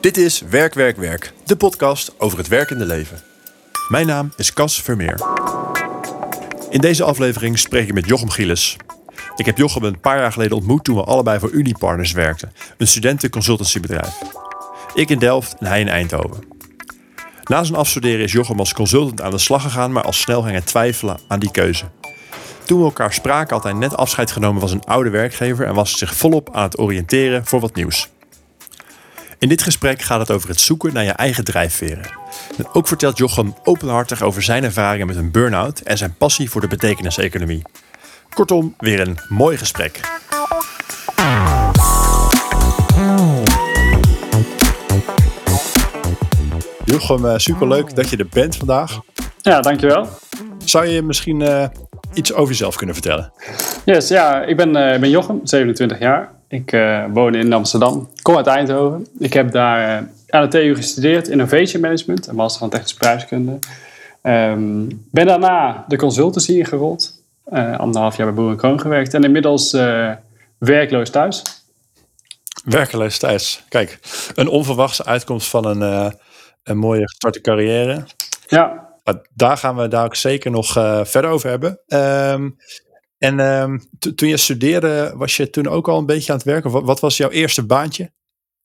Dit is Werk, Werk, Werk, de podcast over het werkende leven. Mijn naam is Cas Vermeer. In deze aflevering spreek ik met Jochem Gielis. Ik heb Jochem een paar jaar geleden ontmoet toen we allebei voor Unipartners werkten, een studentenconsultancybedrijf. Ik in Delft en hij in Eindhoven. Na zijn afstuderen is Jochem als consultant aan de slag gegaan, maar al snel ging hij twijfelen aan die keuze. Toen we elkaar spraken had hij net afscheid genomen van zijn oude werkgever en was zich volop aan het oriënteren voor wat nieuws. In dit gesprek gaat het over het zoeken naar je eigen drijfveren. En ook vertelt Jochem openhartig over zijn ervaringen met een burn-out en zijn passie voor de betekeniseconomie. Kortom, weer een mooi gesprek. Jochem, eh, superleuk dat je er bent vandaag. Ja, dankjewel. Zou je misschien uh, iets over jezelf kunnen vertellen? Yes, ja, ik ben, uh, ben Jochem, 27 jaar. Ik uh, woon in Amsterdam, kom uit Eindhoven. Ik heb daar uh, aan de TU gestudeerd, Innovation Management, een master van technische bedrijfskunde. Um, ben daarna de consultancy ingerold. Uh, anderhalf jaar bij Boer Kroon gewerkt en inmiddels werkloos thuis. Werkloos thuis. Kijk, een onverwachte uitkomst van een, een mooie gestarte carrière. Ja. Maar daar gaan we daar ook zeker nog verder over hebben. Um, en um, toen je studeerde, was je toen ook al een beetje aan het werken? Wat, wat was jouw eerste baantje?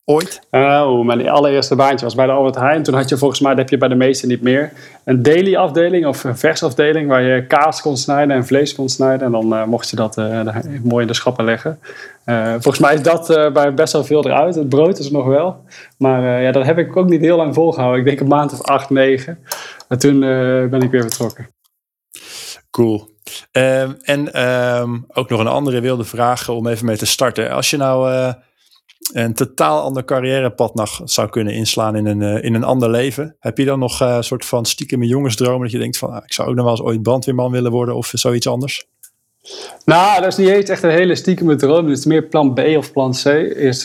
Ooit? Oh, mijn allereerste baantje was bij de Albert Heijn. Toen had je volgens mij, dat heb je bij de meeste niet meer, een daily afdeling of een versafdeling waar je kaas kon snijden en vlees kon snijden. En dan uh, mocht je dat uh, mooi in de schappen leggen. Uh, volgens mij is dat bij best wel veel eruit. Het brood is er nog wel. Maar ja, dat heb ik ook niet heel lang volgehouden. Ik denk een maand of acht, negen. En toen ben ik weer vertrokken. Cool. Um, en um, ook nog een andere wilde vraag om even mee te starten. Als je nou uh, een totaal ander carrièrepad nog zou kunnen inslaan in een, uh, in een ander leven, heb je dan nog uh, een soort van stiekem jongensdroom dat je denkt van, ah, ik zou ook nog wel eens ooit brandweerman willen worden of zoiets anders? Nou, dat is niet eens echt een hele stiekeme droom. Het is meer plan B of plan C. Is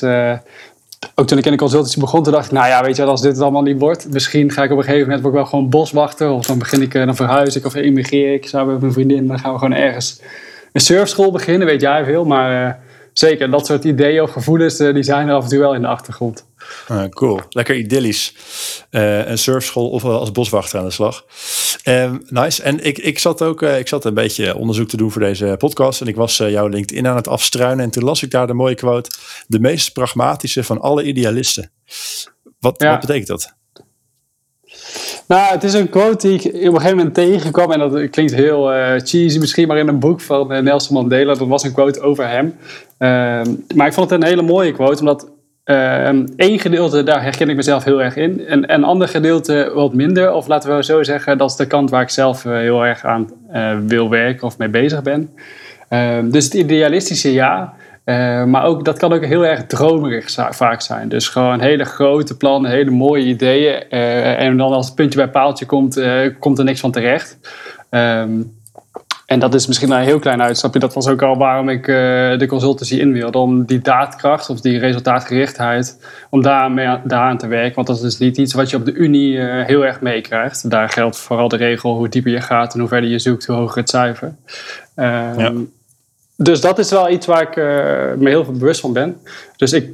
ook toen ik in de consultancy begon, toen dacht ik, nou ja, weet je als dit het allemaal niet wordt, misschien ga ik op een gegeven moment ook wel gewoon boswachter. Of dan begin ik, dan verhuis ik of immigreer ik samen met mijn vriendin. Dan gaan we gewoon ergens een surfschool beginnen, weet jij veel. Maar uh, zeker, dat soort ideeën of gevoelens, uh, die zijn er af en toe wel in de achtergrond. Ah, cool, lekker idyllisch. Uh, een surfschool of als boswachter aan de slag. Um, nice. En ik, ik zat ook uh, ik zat een beetje onderzoek te doen voor deze podcast. En ik was jouw LinkedIn aan het afstruinen. En toen las ik daar de mooie quote: De meest pragmatische van alle idealisten. Wat, ja. wat betekent dat? Nou, het is een quote die ik op een gegeven moment tegenkwam. En dat klinkt heel uh, cheesy misschien, maar in een boek van Nelson Mandela. Dat was een quote over hem. Uh, maar ik vond het een hele mooie quote, omdat ehm, gedeelte, daar herken ik mezelf heel erg in. En een ander gedeelte wat minder. Of laten we zo zeggen, dat is de kant waar ik zelf uh, heel erg aan wil werken of mee bezig ben. Uh, dus het idealistische ja. Uh, maar ook, dat kan ook heel erg dromerig vaak zijn. Dus gewoon hele grote plannen, hele mooie ideeën. en dan als het puntje bij paaltje komt, komt er niks van terecht. Um, en dat is misschien een heel klein uitstapje. Dat was ook al waarom ik de consultancy in wilde. Om die daadkracht of die resultaatgerichtheid, om daar, mee aan, daar aan te werken. Want dat is dus niet iets wat je op de Unie heel erg meekrijgt. Daar geldt vooral de regel hoe dieper je gaat en hoe verder je zoekt, hoe hoger het cijfer. Um, ja. Dus dat is wel iets waar ik uh, me heel veel bewust van ben. Dus ik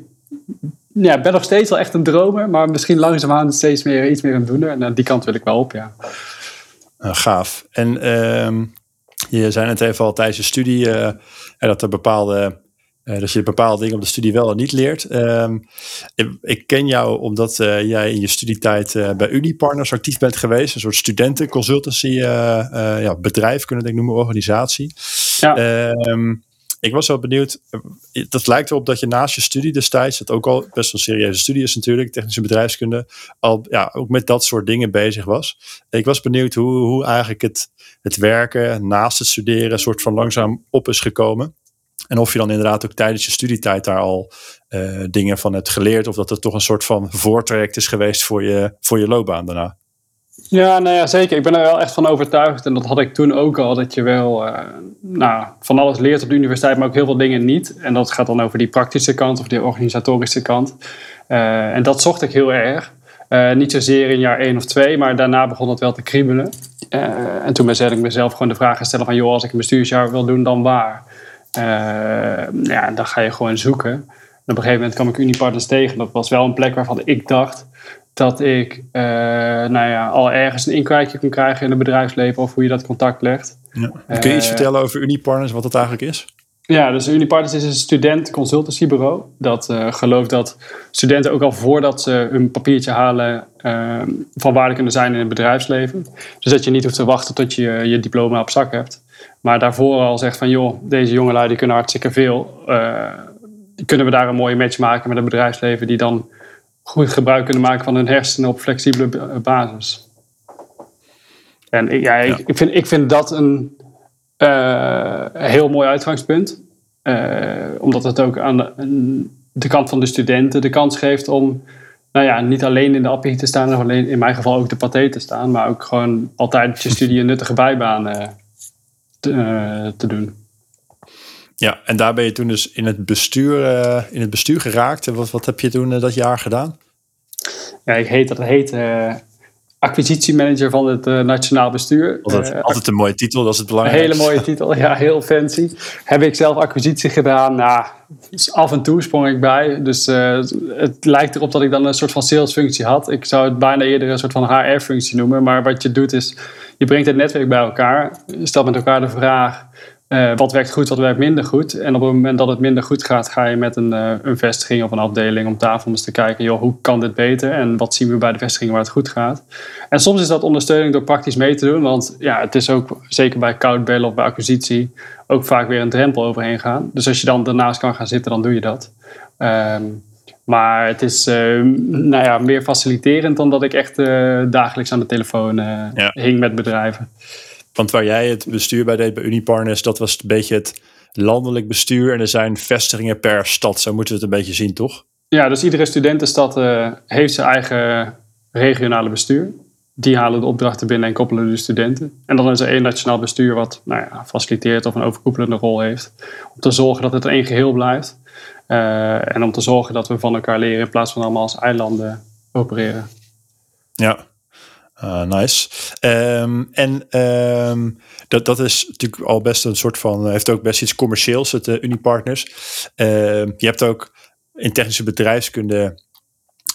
ja, ben nog steeds wel echt een dromer, maar misschien langzaamaan steeds meer iets meer een doener. En die kant wil ik wel op, ja. gaaf. En... Um je zei het even al tijdens je studie dat er bepaalde uh, dat je bepaalde dingen op de studie wel en niet leert. Um, ik, ik, ken jou omdat uh, jij in je studietijd uh, bij Unipartners actief bent geweest. Een soort studentenconsultancy ja, bedrijf, kunnen we denk ik noemen, organisatie. Ja. Um, ik was wel benieuwd. Dat lijkt erop dat je naast je studie destijds, dat ook al best een serieuze studie is natuurlijk, technische bedrijfskunde, al ja, ook met dat soort dingen bezig was. Ik was benieuwd hoe, hoe eigenlijk het, het werken naast het studeren soort van langzaam op is gekomen. En of je dan inderdaad ook tijdens je studietijd daar al uh, dingen van hebt geleerd, of dat het toch een soort van voortraject is geweest voor je, voor je loopbaan daarna. Ja, nou ja, zeker. Ik ben er wel echt van overtuigd. En dat had ik toen ook al. Dat je wel uh, nou, van alles leert op de universiteit, maar ook heel veel dingen niet. En dat gaat dan over die praktische kant of die organisatorische kant. Uh, en dat zocht ik heel erg. Niet zozeer in jaar 1 of 2, maar daarna begon het wel te kriebelen. en toen ben ik mezelf gewoon de vraag stellen van... joh, als ik een bestuursjaar wil doen, dan waar? Ja, dan ga je gewoon zoeken. op een gegeven moment kwam ik Unipartners tegen. Dat was wel een plek waarvan ik dacht dat ik uh, nou ja, al ergens een inkijkje kon krijgen in het bedrijfsleven of hoe je dat contact legt. Ja. Kun je iets vertellen over Unipartners, wat het eigenlijk is? Ja, dus Unipartners is een student consultancybureau. Dat uh, gelooft dat studenten ook al voordat ze hun papiertje halen uh, van waarde kunnen zijn in het bedrijfsleven. Dus dat je niet hoeft te wachten tot je je diploma op zak hebt. Maar daarvoor al zegt van joh, deze jongelui die kunnen hartstikke veel. Uh, kunnen we daar een mooie match maken met het bedrijfsleven die dan goed gebruik kunnen maken van hun hersenen op flexibele basis. En ja, Ik, ik, vind, ik vind dat een uh, heel mooi uitgangspunt. Uh, omdat het ook aan de, de, kant van de studenten de kans geeft om nou ja, niet alleen in de appie te staan, of alleen in mijn geval ook de paté te staan, maar ook gewoon altijd je studie een nuttige bijbaan te, te, doen. Ja, en daar ben je toen dus in het bestuur, in het bestuur geraakt. Wat, wat heb je toen dat jaar gedaan? Ja, ik heet, dat heet acquisitiemanager van het uh, Nationaal Bestuur. Altijd, uh, altijd, een mooie titel, dat is het belangrijkste. Een hele mooie titel, ja, heel fancy. Heb ik zelf acquisitie gedaan? Nou, af en toe sprong ik bij. Dus uh, het lijkt erop dat ik dan een soort van salesfunctie had. Ik zou het bijna eerder een soort van HR-functie noemen. Maar wat je doet is, je brengt het netwerk bij elkaar. Je stelt met elkaar de vraag uh, wat werkt goed, wat werkt minder goed. En op het moment dat het minder goed gaat, ga je met een, uh, een vestiging of een afdeling om tafel om eens te kijken, joh, hoe kan dit beter? En wat zien we bij de vestigingen waar het goed gaat? En soms is dat ondersteuning door praktisch mee te doen, want ja, het is ook zeker bij koud bellen of bij acquisitie ook vaak weer een drempel overheen gaan. Dus als je dan daarnaast kan gaan zitten, dan doe je dat. Um, maar het is uh, nou ja, meer faciliterend dan dat ik echt dagelijks aan de telefoon ja. hing met bedrijven. Want waar jij het bestuur bij deed bij Unipartners, dat was een beetje het landelijk bestuur. En er zijn vestigingen per stad. Zo moeten we het een beetje zien, toch? Ja, dus iedere studentenstad uh, heeft zijn eigen regionale bestuur. Die halen de opdrachten binnen en koppelen de studenten. En dan is er één nationaal bestuur wat nou ja, faciliteert of een overkoepelende rol heeft. Om te zorgen dat het één geheel blijft. Uh, en om te zorgen dat we van elkaar leren in plaats van allemaal als eilanden opereren. Ja, uh, nice. Um, en um, dat, dat is natuurlijk al best een soort van, heeft ook best iets commercieels, het uh, Unipartners. Uh, je hebt ook in technische bedrijfskunde,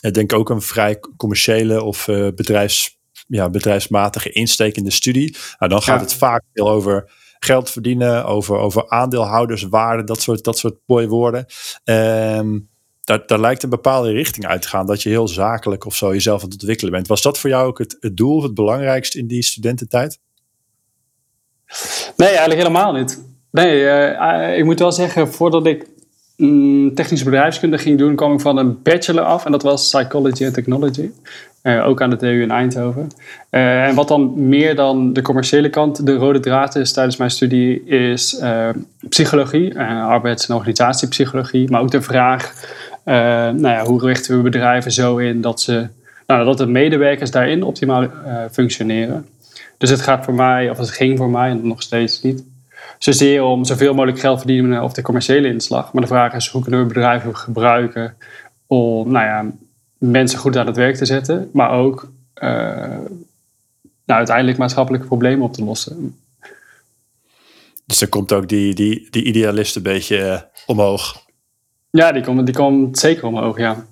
denk ik ook een vrij commerciële of bedrijfs, ja, bedrijfsmatige insteek in de studie. Nou, dan gaat ja. het vaak veel over geld verdienen, over, over aandeelhouderswaarde, dat soort, dat soort mooie woorden. Um, daar, daar lijkt een bepaalde richting uit te gaan. Dat je heel zakelijk of zo jezelf aan het ontwikkelen bent. Was dat voor jou ook het, het doel, het belangrijkste in die studententijd? Nee, eigenlijk helemaal niet. Nee, uh, ik moet wel zeggen, voordat ik mm, technische bedrijfskunde ging doen, kwam ik van een bachelor af. En dat was Psychology and Technology. Uh, ook aan de TU in Eindhoven. Uh, en wat dan meer dan de commerciële kant de rode draad is tijdens mijn studie, is psychologie, arbeids- en organisatiepsychologie. Maar ook de vraag nou ja, hoe richten we bedrijven zo in dat, ze, nou, dat de medewerkers daarin optimaal uh, functioneren. Dus het gaat voor mij, of het ging voor mij, en nog steeds niet, zozeer om zoveel mogelijk geld verdienen op de commerciële inslag. Maar de vraag is, hoe kunnen we bedrijven gebruiken om nou ja, mensen goed aan het werk te zetten, maar ook uh, nou, uiteindelijk maatschappelijke problemen op te lossen. Dus dan komt ook die, die, die idealist een beetje omhoog. Ja, die komt die zeker omhoog, ja.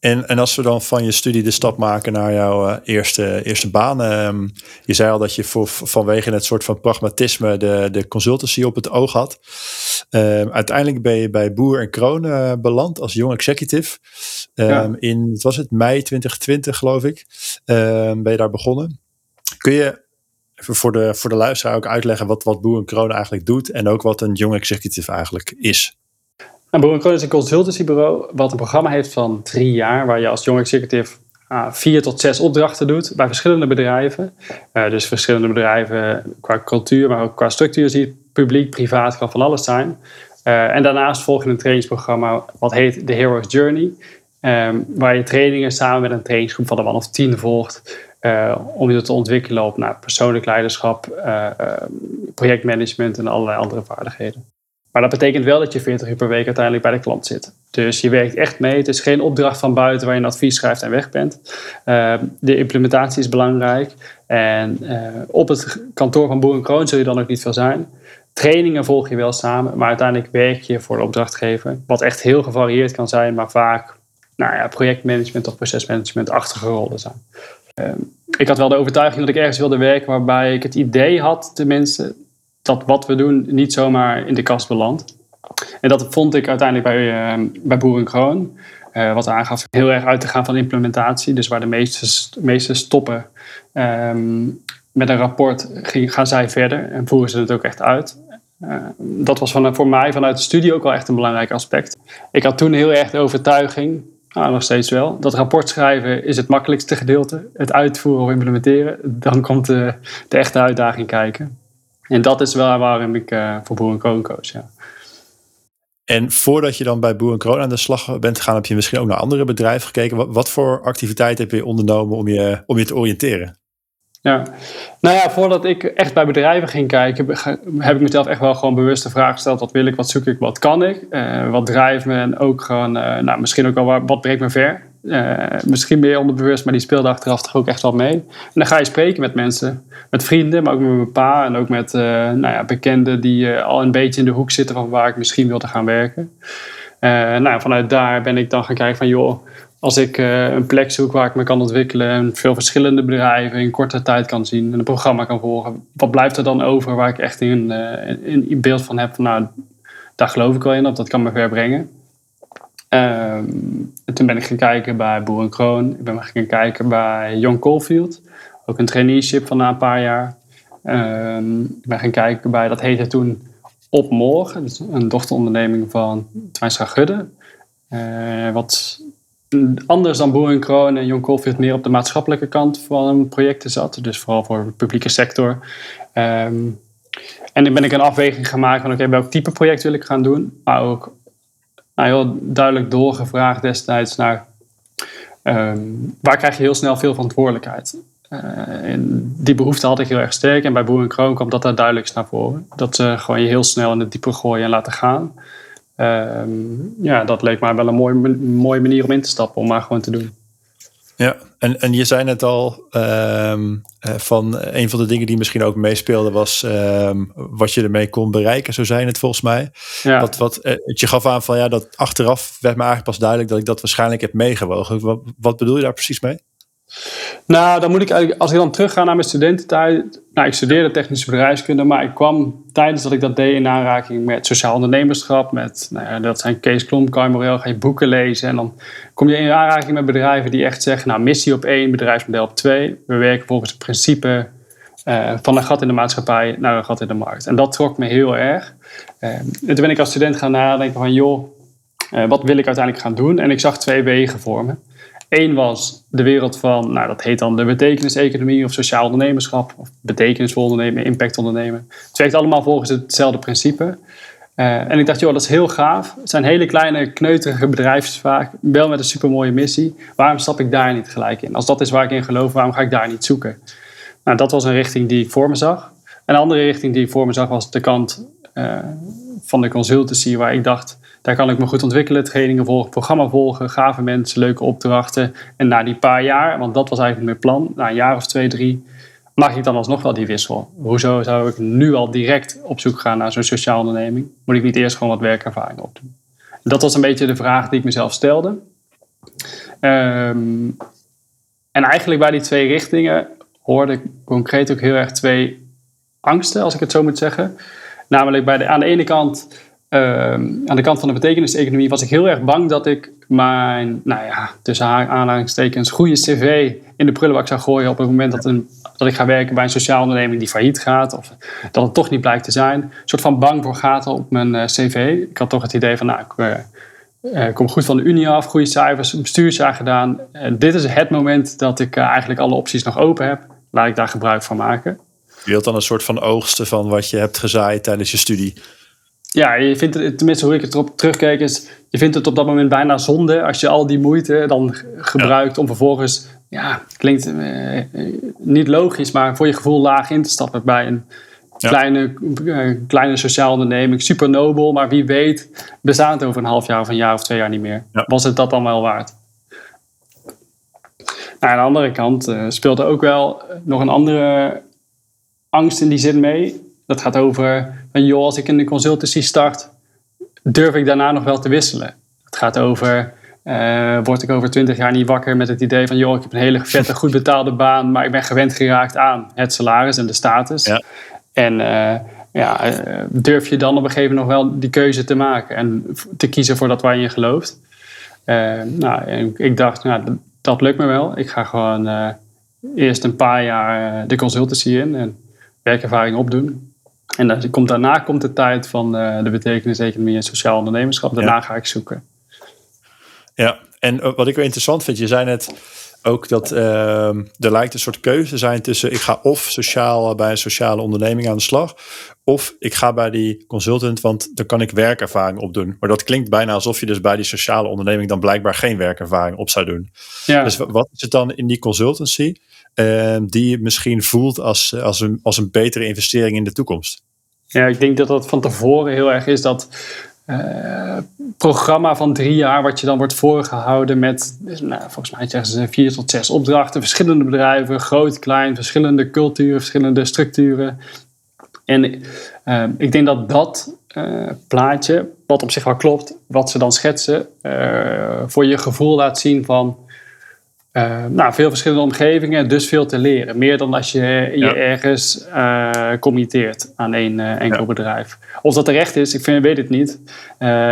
En, en als we dan van je studie de stap maken naar jouw uh, eerste, eerste baan. Um, je zei al dat je voor, vanwege het soort van pragmatisme de, de consultancy op het oog had. Um, uiteindelijk ben je bij Boer en Kroon uh, beland als jong executive. Um, ja. In, wat was het, mei 2020 geloof ik, ben je daar begonnen. Kun je even voor de, voor de luisteraar ook uitleggen wat, wat Boer en Kroon eigenlijk doet. En ook wat een jong executive eigenlijk is? Nou, Kroon is een consultancybureau wat een programma heeft van drie jaar, waar je als jong executive uh, vier tot zes opdrachten doet bij verschillende bedrijven. Uh, dus verschillende bedrijven qua cultuur, maar ook qua structuur zie je publiek, privaat, kan van alles zijn. Uh, en daarnaast volg je een trainingsprogramma wat heet The Hero's Journey, um, waar je trainingen samen met een trainingsgroep van de man of tien volgt. om je te ontwikkelen op nou, persoonlijk leiderschap, projectmanagement en allerlei andere vaardigheden. Maar dat betekent wel dat je 40 uur per week uiteindelijk bij de klant zit. Dus je werkt echt mee. Het is geen opdracht van buiten waar je een advies schrijft en weg bent. Uh, de implementatie is belangrijk. En uh, op het kantoor van Boer Kroon zul je dan ook niet veel zijn. trainingen volg je wel samen, maar uiteindelijk werk je voor de opdrachtgever. Wat echt heel gevarieerd kan zijn, maar vaak nou ja, projectmanagement of procesmanagement-achtige rollen zijn. Ehm, ik had wel de overtuiging dat ik ergens wilde werken waarbij ik het idee had, tenminste, dat wat we doen niet zomaar in de kast belandt. En dat vond ik uiteindelijk bij, uh, bij. Uh, wat aangaf heel erg uit te gaan van implementatie. Dus waar de meeste, meeste stoppen ehm, met een rapport, gaan zij verder en voeren ze het ook echt uit. Uh, dat was van, voor mij vanuit de studie ook wel echt een belangrijk aspect. Ik had toen heel erg de overtuiging, nou, nog steeds wel, dat rapport schrijven is het makkelijkste gedeelte. Het uitvoeren of implementeren, dan komt de, de echte uitdaging kijken. En dat is wel waarom ik uh, voor Boer Kroon koos. Ja. En voordat je dan bij Boer Kroon aan de slag bent gegaan, heb je misschien ook naar andere bedrijven gekeken. Wat, wat voor activiteiten heb je ondernomen om je, om je te oriënteren? Ja, nou ja, voordat ik echt bij bedrijven ging kijken, heb ik mezelf echt wel gewoon bewust de vraag gesteld: wat wil ik, wat zoek ik, wat kan ik, uh, wat drijft me en ook gewoon, uh, nou, misschien ook wel wat brengt me ver. Uh, misschien meer onderbewust, maar die speelde achteraf toch ook echt wel mee. En dan ga je spreken met mensen, met vrienden, maar ook met mijn pa en ook met nou ja, bekenden die al een beetje in de hoek zitten van waar ik misschien wilde gaan werken. nou, vanuit daar ben ik dan gaan kijken van joh als ik een plek zoek waar ik me kan ontwikkelen en veel verschillende bedrijven in korte tijd kan zien en een programma kan volgen, wat blijft er dan over waar ik echt een beeld van heb van nou, daar geloof ik wel in, dat dat kan me ver brengen. En toen ben ik gaan kijken bij Boer en Kroon. Ik ben gaan kijken bij John Caulfield. Ook een traineeship van na een paar jaar. Um, ik ben gaan kijken bij, dat heette toen Op Morgen. een dochteronderneming van Twijnstra Gudde. Uh, wat anders dan Boer en John Caulfield meer op de maatschappelijke kant van projecten zat. Dus vooral voor de publieke sector. Um, en dan ben ik een afweging gemaakt van oké, welk type project wil ik gaan doen. Maar ook nou, heel duidelijk doorgevraagd destijds naar um, waar krijg je heel snel veel verantwoordelijkheid. Uh, en die behoefte had ik heel erg sterk. En bij Boer en Kroon kwam dat daar duidelijk naar voren. Dat ze gewoon je heel snel in het diepe gooien en laten gaan. Um, ja, dat leek mij wel een mooie, mooie manier om in te stappen, om maar gewoon te doen. Ja, en, en je zei net al, um, van een van de dingen die misschien ook meespeelde was um, wat je ermee kon bereiken, zo zijn het volgens mij. Ja. Wat, wat, het je gaf aan van ja, dat achteraf werd me eigenlijk pas duidelijk dat ik dat waarschijnlijk heb meegewogen. Wat, wat bedoel je daar precies mee? Nou, dan moet ik eigenlijk, als ik dan terugga naar mijn studententijd. Nou, ik studeerde technische bedrijfskunde, maar ik kwam tijdens dat ik dat deed in aanraking met sociaal ondernemerschap. Met, nou ja, dat zijn Kees Klomp, Kai Morel, ga je boeken lezen. En dan kom je in aanraking met bedrijven die echt zeggen, nou, missie op één, bedrijfsmodel op twee. We werken volgens het principe uh, van een gat in de maatschappij naar een gat in de markt. En dat trok me heel erg. Uh, en toen ben ik als student gaan nadenken van, joh, uh, wat wil ik uiteindelijk gaan doen? En ik zag twee wegen voor me. Eén was de wereld van, nou dat heet dan de betekeniseconomie of sociaal ondernemerschap, of betekenisvol ondernemen, impact ondernemen. Het werkt allemaal volgens hetzelfde principe. Uh, en ik dacht, joh, dat is heel gaaf. Het zijn hele kleine, kneuterige bedrijfjes vaak, wel met een supermooie missie. Waarom stap ik daar niet gelijk in? Als dat is waar ik in geloof, waarom ga ik daar niet zoeken? Nou, dat was een richting die ik voor me zag. Een andere richting die ik voor me zag was de kant uh, van de consultancy, waar ik dacht, daar kan ik me goed ontwikkelen, trainingen volgen, programma volgen, gave mensen, leuke opdrachten. En na die paar jaar, want dat was eigenlijk mijn plan, na een jaar of twee, drie, mag ik dan alsnog wel die wissel. Hoezo zou ik nu al direct op zoek gaan naar zo'n sociaal onderneming? Moet ik niet eerst gewoon wat werkervaring opdoen? Dat was een beetje de vraag die ik mezelf stelde. Um, en eigenlijk bij die twee richtingen hoorde ik concreet ook heel erg twee angsten, als ik het zo moet zeggen. Namelijk bij de, aan de ene kant Ehm, aan de kant van de betekeniseconomie was ik heel erg bang dat ik mijn, nou ja, tussen aanhalingstekens, goede cv in de prullenbak zou gooien op het moment dat, een, dat ik ga werken bij een sociaal onderneming die failliet gaat of dat het toch niet blijkt te zijn. Een soort van bang voor gaten op mijn uh, cv. Ik had toch het idee van, nou, ik uh, kom goed van de Unie af, goede cijfers, bestuursjaar gedaan. dit is het moment dat ik eigenlijk alle opties nog open heb. Laat ik daar gebruik van maken. Je wilt dan een soort van oogsten van wat je hebt gezaaid tijdens je studie ja, je vindt het, tenminste hoe ik het erop terugkijk, is je vindt het op dat moment bijna zonde als je al die moeite dan gebruikt om vervolgens, ja, klinkt eh, niet logisch, maar voor je gevoel laag in te stappen bij een kleine, uh, kleine sociale onderneming. Super nobel, maar wie weet bestaat het over een half jaar of een jaar of twee jaar niet meer. Was het dat dan wel waard? Nou, aan de andere kant uh, speelt er ook wel nog een andere angst in die zin mee. Dat gaat over, van, joh, als ik in de consultancy start, durf ik daarna nog wel te wisselen. Het gaat over, uh, word ik over twintig jaar niet wakker met het idee van, joh, ik heb een hele vette, goed betaalde baan, maar ik ben gewend geraakt aan het salaris en de status. Ja. En uh, ja, uh, durf je dan op een gegeven moment nog wel die keuze te maken en te kiezen voor dat waar je gelooft. nou, ik dacht, nou, dat lukt me wel. Ik ga gewoon eerst een paar jaar de consultancy in en werkervaring opdoen. En dan komt, daarna komt de tijd van uh, de betekeniseconomie en sociaal ondernemerschap. Daarna ga ik zoeken. Ja, en eh, wat ik wel interessant vind, je zei net ook dat uh, er lijkt een soort keuze zijn tussen ik ga of sociaal bij een sociale onderneming aan de slag, of ik ga bij die consultant, want dan kan ik werkervaring opdoen. Maar dat klinkt bijna alsof je dus bij die sociale onderneming dan blijkbaar geen werkervaring op zou doen. Ja. Dus wat is het dan in die consultancy uh, die je misschien voelt als, als, een, als een betere investering in de toekomst? Ja, ik denk dat dat van tevoren heel erg is dat uh, programma van drie jaar, wat je dan wordt voorgehouden met, nou, volgens mij zeggen ze vier tot zes opdrachten, verschillende bedrijven, groot, klein, verschillende culturen, verschillende structuren. En uh, ik denk dat dat uh, plaatje, wat op zich wel klopt, wat ze dan schetsen, voor je gevoel laat zien van uh, nou, veel verschillende omgevingen, dus veel te leren. Meer dan als je je ergens uh, committeert aan één uh, enkel bedrijf. Of dat terecht is, ik vind, weet het niet.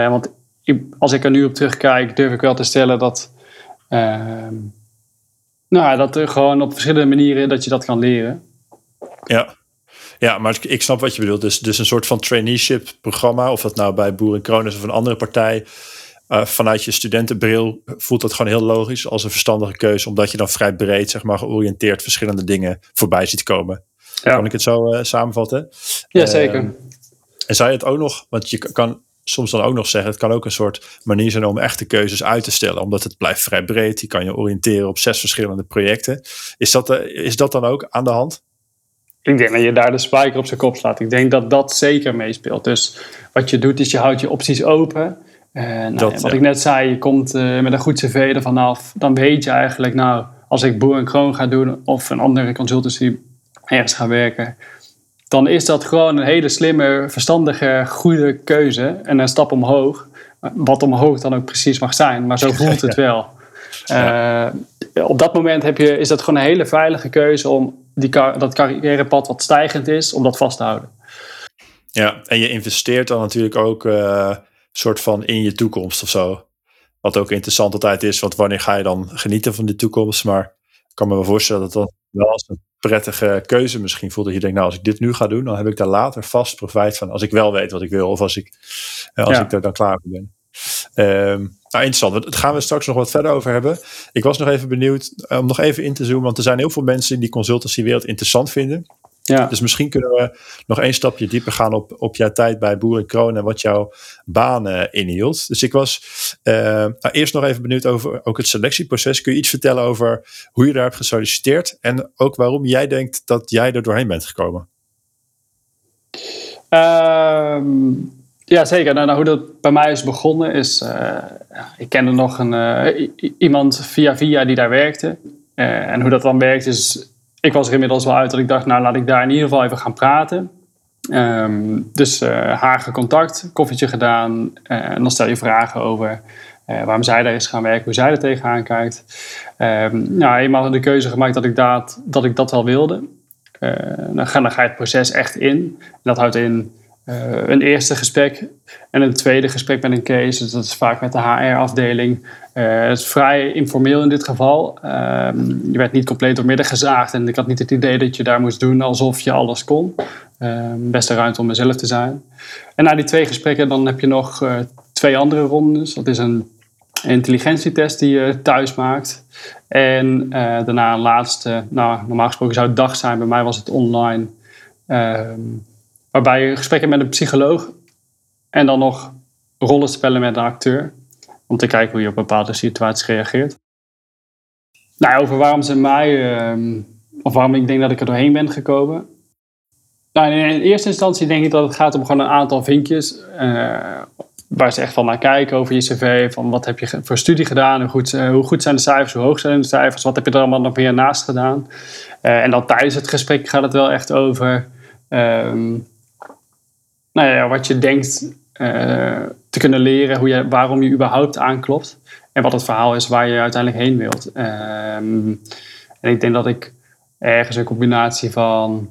want ik, als ik er nu op terugkijk, durf ik wel te stellen dat, ehm, nou, dat er gewoon op verschillende manieren dat je dat kan leren. Ja. Ja, maar ik snap wat je bedoelt. Dus, dus een soort van traineeship programma, of dat nou bij Boer en Kroon of een andere partij uh, vanuit je studentenbril voelt dat gewoon heel logisch als een verstandige keuze, omdat je dan vrij breed, zeg maar, georiënteerd verschillende dingen voorbij ziet komen. Ja. Kan ik het zo uh, samenvatten? Ja, zeker. Uh, en zou je het ook nog, want je kan soms dan ook nog zeggen, het kan ook een soort manier zijn om echte keuzes uit te stellen, omdat het blijft vrij breed. Je kan je oriënteren op zes verschillende projecten. Is dat, is dat dan ook aan de hand? Ik denk dat je daar de spijker op zijn kop slaat. Ik denk dat dat zeker meespeelt. Dus wat je doet, is je houdt je opties open. Uh, nou, wat ik net zei, je komt uh, met een goed cv ervan af. Dan weet je eigenlijk, nou, als ik boer en kroon ga doen of een andere consultancy ergens ga werken, dan is dat gewoon een hele slimme, verstandige, goede keuze en een stap omhoog. Wat omhoog dan ook precies mag zijn, maar zo voelt het wel. Uh, op dat moment heb je, is dat gewoon een hele veilige keuze om die, dat carrièrepad wat stijgend is, om dat vast te houden. Ja, en je investeert dan natuurlijk ook soort van in je toekomst of zo. Wat ook interessant altijd is, want wanneer ga je dan genieten van de toekomst? Maar ik kan me wel voorstellen dat dat wel als een prettige keuze misschien voelt. Dat je denkt, nou als ik dit nu ga doen, dan heb ik daar later vast profijt van. Als ik wel weet wat ik wil of als ik, eh, als ik er dan klaar voor ben. Um, nou, interessant. Daar gaan we straks nog wat verder over hebben. Ik was nog even benieuwd eh, om nog even in te zoomen. Want er zijn heel veel mensen die consultancywereld interessant vinden. Ja. Dus misschien kunnen we nog één stapje dieper gaan op, op jouw tijd bij Boer en Kroon en wat jouw baan uh, inhield. Dus ik was uh, nou, eerst nog even benieuwd over ook het selectieproces. Kun je iets vertellen over hoe je daar hebt gesolliciteerd en ook waarom jij denkt dat jij er doorheen bent gekomen? Uh, ja, zeker. Nou, nou, hoe dat bij mij is begonnen is, uh, ik kende nog een, iemand via via die daar werkte. en hoe dat dan werkt is ik was er inmiddels wel uit dat ik dacht, nou laat ik daar in ieder geval even gaan praten. Um, dus uh, haar gecontact, koffietje gedaan. Uh, en dan stel je vragen over uh, waarom zij daar is gaan werken, hoe zij er tegenaan kijkt. Um, nou, eenmaal de keuze gemaakt dat ik dat, dat, ik dat wel wilde. dan, ga, dan ga je het proces echt in. Dat houdt in een eerste gesprek en een tweede gesprek met een case. Dus dat is vaak met de HR-afdeling. Uh, het is vrij informeel in dit geval. Uh, je werd niet compleet doormidden gezaagd en ik had niet het idee dat je daar moest doen alsof je alles kon. Ehm, beste ruimte om mezelf te zijn. En na die twee gesprekken dan heb je nog uh, twee andere rondes. Dat is een intelligentietest die je thuis maakt. En daarna een laatste, nou normaal gesproken zou het dag zijn, bij mij was het online. Ehm, Waarbij je gesprekken met een psycholoog en dan nog rollen spellen met een acteur. Om te kijken hoe je op bepaalde situaties reageert. Nou, over waarom ze mij, uh, of waarom ik denk dat ik er doorheen ben gekomen. Nou, in eerste instantie denk ik dat het gaat om gewoon een aantal vinkjes. Uh, waar ze echt van naar kijken over je cv. Van wat heb je voor studie gedaan? Hoe goed, hoe goed zijn de cijfers? Hoe hoog zijn de cijfers? Wat heb je er allemaal nog meer naast gedaan? Uh, en dan tijdens het gesprek gaat het wel echt over... Um, nou ja, wat je denkt te kunnen leren, hoe je, waarom je überhaupt aanklopt. En wat het verhaal is waar je uiteindelijk heen wilt. Ehm, en ik denk dat ik ergens een combinatie van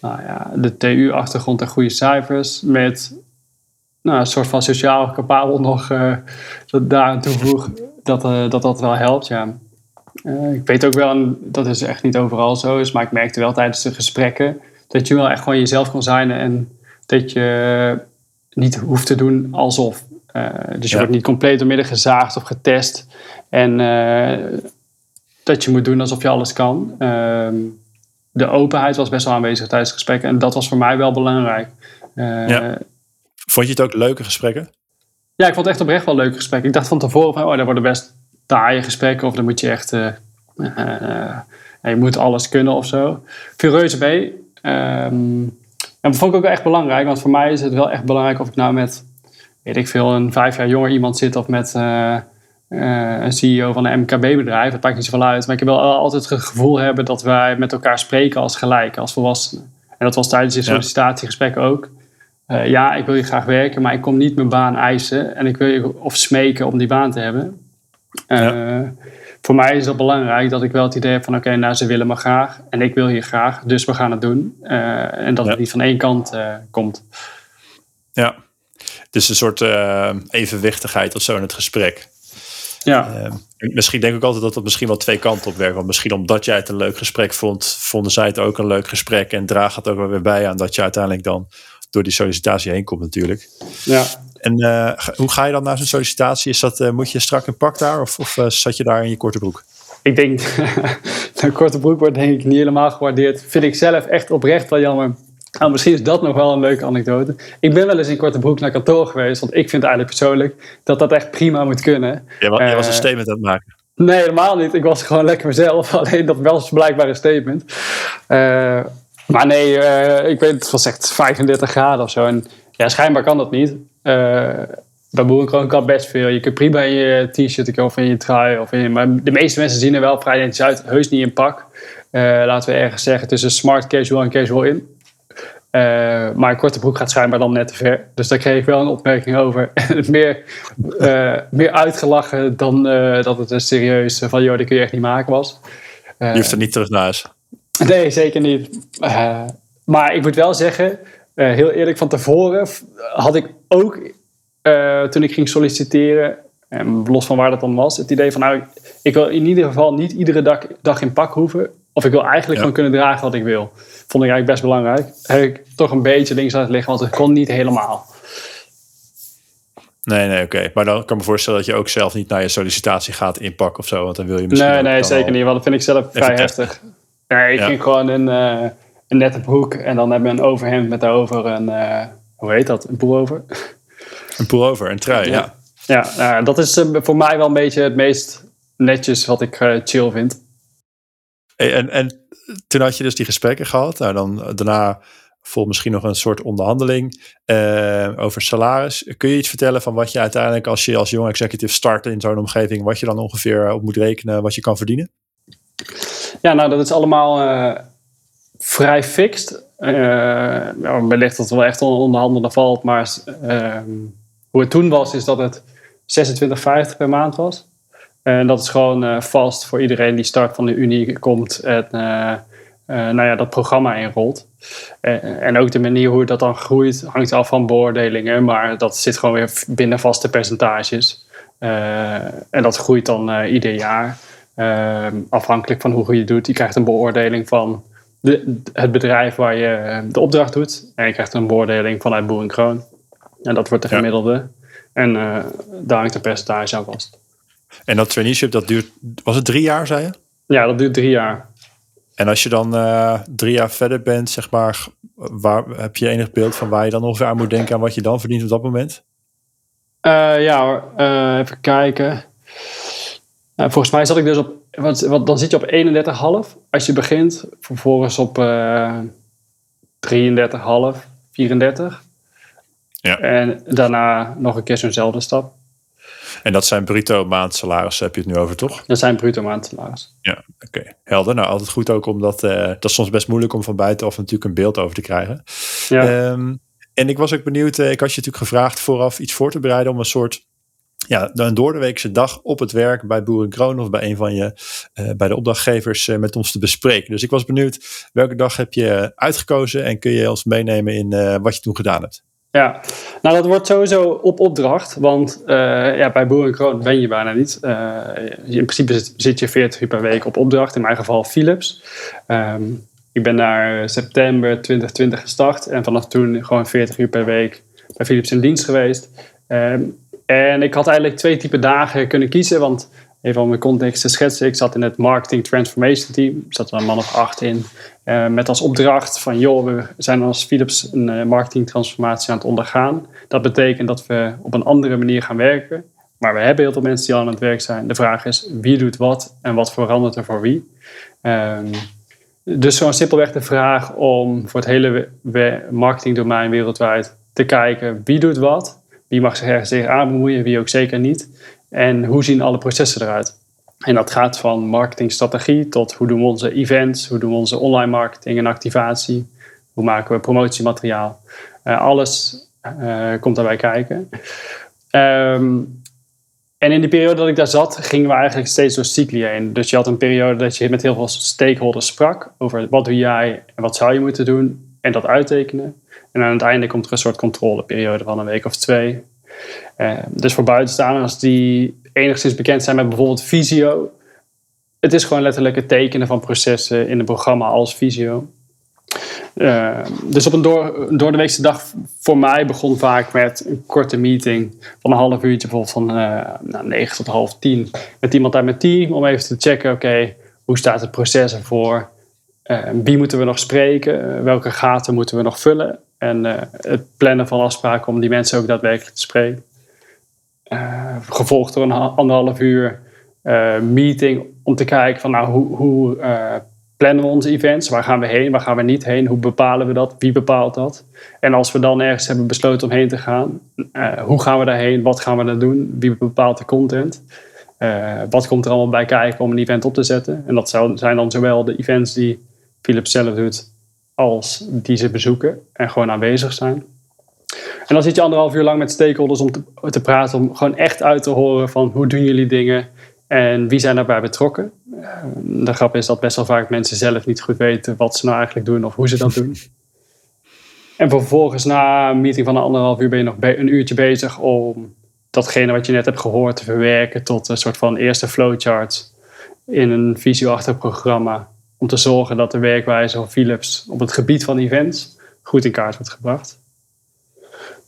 nou ja, de TU-achtergrond en goede cijfers met nou, een soort van sociaal capabel nog uh, dat daaraan toevoeg, dat, uh, dat dat wel helpt. Ja. Ik weet ook wel, dat is echt niet overal zo is, maar ik merkte wel tijdens de gesprekken dat je wel echt gewoon jezelf kon zijn en dat je niet hoeft te doen alsof. dus je wordt niet compleet doormidden gezaagd of getest. En dat je moet doen alsof je alles kan. Ehm, de openheid was best wel aanwezig tijdens het gesprek. En dat was voor mij wel belangrijk. ja. Vond je het ook leuke gesprekken? Ja, ik vond het echt oprecht wel leuke gesprekken. Ik dacht van tevoren van, oh, daar worden best taaie gesprekken. Of dan moet je echt, je moet alles kunnen of zo. Veel reuze mee. Um, en dat vond ik ook echt belangrijk. Want voor mij is het wel echt belangrijk of ik nou met, weet ik veel, een vijf jaar jonger iemand zit. Of met uh, een CEO van een MKB-bedrijf. Dat maakt niet zoveel uit. Maar ik heb wel altijd het gevoel hebben dat wij met elkaar spreken als gelijk, als volwassenen. En dat was tijdens je sollicitatiegesprek ook. Uh, ja, ik wil je graag werken, maar ik kom niet mijn baan eisen en ik wil je of smeken om die baan te hebben. Voor mij is dat belangrijk dat ik wel het idee heb van oké, okay, nou ze willen me graag en ik wil hier graag, dus we gaan het doen. Uh, en dat ja. het niet van één kant komt. Ja, dus een soort evenwichtigheid of zo in het gesprek. Ja. misschien denk ik altijd dat het misschien wel twee kanten op werkt. Want misschien omdat jij het een leuk gesprek vond, vonden zij het ook een leuk gesprek. En draagt het ook wel weer bij aan dat je uiteindelijk dan door die sollicitatie heen komt natuurlijk. Ja. En uh, hoe ga je dan naar zo'n sollicitatie? Is dat, uh, moet je strak een pak daar of, of uh, zat je daar in je korte broek? Ik denk, een korte broek wordt denk ik niet helemaal gewaardeerd. Vind ik zelf echt oprecht wel jammer. Nou, misschien is dat nog wel een leuke anekdote. Ik ben wel eens in korte broek naar kantoor geweest. Want ik vind eigenlijk persoonlijk dat dat echt prima moet kunnen. Ja, je was een statement aan het maken. Nee, helemaal niet. Ik was gewoon lekker mezelf. Alleen dat was blijkbaar een statement. Maar nee, uh, ik weet het was echt 35 graden of zo. En ja, schijnbaar kan dat niet. Uh, bij Boerenkroon kan best veel. Je kunt prima in je t-shirt of in je trui. Of in, maar de meeste mensen zien er wel vrij netjes uit. Heus niet in pak. Uh, laten we ergens zeggen tussen smart casual en casual in. Uh, maar een korte broek gaat schijnbaar dan net te ver. Dus daar kreeg ik wel een opmerking over. meer, uh, meer uitgelachen dan dat het een serieus van joh, dat kun je echt niet maken was. je hoeft er niet terug naar huis. Nee, zeker niet. Maar ik moet wel zeggen, uh, heel eerlijk, van tevoren had ik ook uh, toen ik ging solliciteren, en los van waar dat dan was, het idee van nou, ik wil in ieder geval niet iedere dag, dag in pak hoeven. Of ik wil eigenlijk ja. gewoon kunnen dragen wat ik wil. Vond ik eigenlijk best belangrijk. Heb ik toch een beetje links laten liggen, want het kon niet helemaal. Nee, nee, oké. Okay. Maar dan kan ik me voorstellen dat je ook zelf niet naar je sollicitatie gaat inpakken of zo. Want dan wil je misschien. Nee, nee, zeker niet. Want dat vind ik zelf vrij heftig. Nee, ik ja. ging gewoon een, uh, een nette broek en dan hebben we een overhemd met daarover een, uh, hoe heet dat, een pullover. Een pullover, een trui, ja. Ja, ja uh, dat is voor mij wel een beetje het meest netjes wat ik chill vind. Hey, en, en toen had je dus die gesprekken gehad. Nou, dan daarna volgt misschien nog een soort onderhandeling over salaris. Kun je iets vertellen van wat je uiteindelijk als je als jong executive start in zo'n omgeving, wat je dan ongeveer op moet rekenen, wat je kan verdienen? Ja, nou, dat is allemaal uh, vrij fixed. Nou, wellicht dat het wel echt onderhandelen valt, maar uh, hoe het toen was, is dat het 26,50 per maand was. En dat is gewoon vast voor iedereen die start van de Unie komt en nou ja, dat programma inrolt. en ook de manier hoe dat dan groeit hangt af van beoordelingen, maar dat zit gewoon weer binnen vaste percentages. en dat groeit dan ieder jaar. Uh, afhankelijk van hoe goed je doet. Je krijgt een beoordeling van de, het bedrijf waar je eh, de opdracht doet. En je krijgt een beoordeling vanuit Boer en Kroon. En dat wordt de gemiddelde. Ja. En uh, daar hangt een percentage aan vast. En dat traineeship, dat duurt, was het drie jaar, zei je? Ja, dat duurt drie jaar. En als je dan uh, drie jaar verder bent, zeg maar, waar, heb je enig beeld van waar je dan ongeveer aan moet denken aan wat je dan verdient op dat moment? ja, even kijken. Volgens mij zat ik dus op, wat, dan zit je op 31,5 als je begint. Vervolgens op uh, 33,5, 34. Ja. En daarna nog een keer zo'nzelfde stap. En dat zijn bruto maandsalarissen, heb je het nu over, toch? Dat zijn bruto maandsalarissen. Ja, oké. Okay. Helder. Nou, altijd goed ook omdat uh, dat is soms best moeilijk om van buitenaf natuurlijk een beeld over te krijgen. Ja. Um, en ik was ook benieuwd, ik had je natuurlijk gevraagd vooraf iets voor te bereiden om een soort ja, een doordeweekse dag op het werk bij Boerenkroon of bij een van je, uh, bij de opdrachtgevers uh, met ons te bespreken. Dus ik was benieuwd, welke dag heb je uitgekozen en kun je ons meenemen in uh, wat je toen gedaan hebt? Ja, nou dat wordt sowieso op opdracht, want ja, bij Boerenkroon ben je bijna niet. in principe zit, je 40 uur per week op opdracht, in mijn geval Philips. Um, ik ben daar september 2020 gestart en vanaf toen gewoon 40 uur per week bij Philips in dienst geweest. Um, en ik had eigenlijk twee typen dagen kunnen kiezen, want even om mijn context te schetsen. Ik zat in het Marketing Transformation Team. Er zat er een man of acht in. Uh, met als opdracht van, joh, we zijn als Philips een uh, marketingtransformatie aan het ondergaan. Dat betekent dat we op een andere manier gaan werken. Maar we hebben heel veel mensen die al aan het werk zijn. De vraag is, wie doet wat en wat verandert er voor wie? Um, dus gewoon simpelweg de vraag om voor het hele marketingdomein wereldwijd te kijken, wie doet wat? Wie mag zich ergens tegen bemoeien, wie ook zeker niet. En hoe zien alle processen eruit? En dat gaat van marketingstrategie tot hoe doen we onze events, hoe doen we onze online marketing en activatie, hoe maken we promotiemateriaal. Uh, alles uh, komt daarbij kijken. Um, en in die periode dat ik daar zat, gingen we eigenlijk steeds door cycli heen. Dus je had een periode dat je met heel veel stakeholders sprak over wat doe jij en wat zou je moeten doen en dat uittekenen. En aan het einde komt er een soort controleperiode van een week of twee. Uh, dus voor buitenstaanders die enigszins bekend zijn met bijvoorbeeld Visio. Het is gewoon letterlijk het tekenen van processen in een programma als Visio. Uh, dus op een door, de weekse dag voor mij begon vaak met een korte meeting van een half uurtje, bijvoorbeeld van uh, nou, 9 tot half 10, met iemand uit mijn team om even te checken: oké, hoe staat het proces ervoor? Wie moeten we nog spreken? welke gaten moeten we nog vullen? En uh, het plannen van afspraken om die mensen ook daadwerkelijk te spreken. Uh, gevolgd door een anderhalf uur uh, meeting om te kijken van nou hoe, hoe plannen we onze events? Waar gaan we heen? Waar gaan we niet heen? Hoe bepalen we dat? Wie bepaalt dat? En als we dan ergens hebben besloten om heen te gaan, hoe gaan we daarheen? Wat gaan we dan doen? Wie bepaalt de content? wat komt er allemaal bij kijken om een event op te zetten? En dat zijn dan zowel de events die Philips zelf doet, als die ze bezoeken en gewoon aanwezig zijn. En dan zit je anderhalf uur lang met stakeholders om te, te praten, om gewoon echt uit te horen van hoe doen jullie dingen en wie zijn daarbij betrokken. Eh, de grap is dat best wel vaak mensen zelf niet goed weten wat ze nou eigenlijk doen of hoe ze dat doen. En vervolgens na een meeting van een anderhalf uur ben je nog een uurtje bezig om datgene wat je net hebt gehoord te verwerken tot een soort van eerste flowchart in een visieachtig programma om te zorgen dat de werkwijze van Philips op het gebied van events goed in kaart wordt gebracht.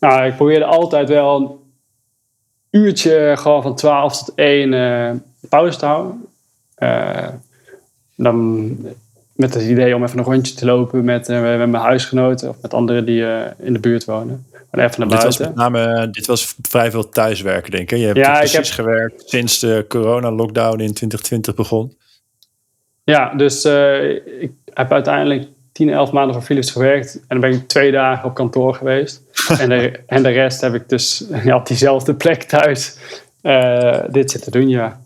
Nou, ik probeerde altijd wel een uurtje gewoon van 12 tot 1 uh, pauze te houden. Uh, dan met het idee om even een rondje te lopen met, uh, met mijn huisgenoten of met anderen die in de buurt wonen. Maar even naar dit buiten. Was met name, dit was vrij veel thuiswerken, denk ik. Je hebt ja, precies ik heb... gewerkt sinds de corona-lockdown in 2020 begon. Ja, dus uh, ik heb uiteindelijk 10, 11 maanden voor Philips gewerkt. En dan ben ik twee dagen op kantoor geweest. en, de, en de rest heb ik dus ja, op diezelfde plek thuis uh, dit zitten doen, ja.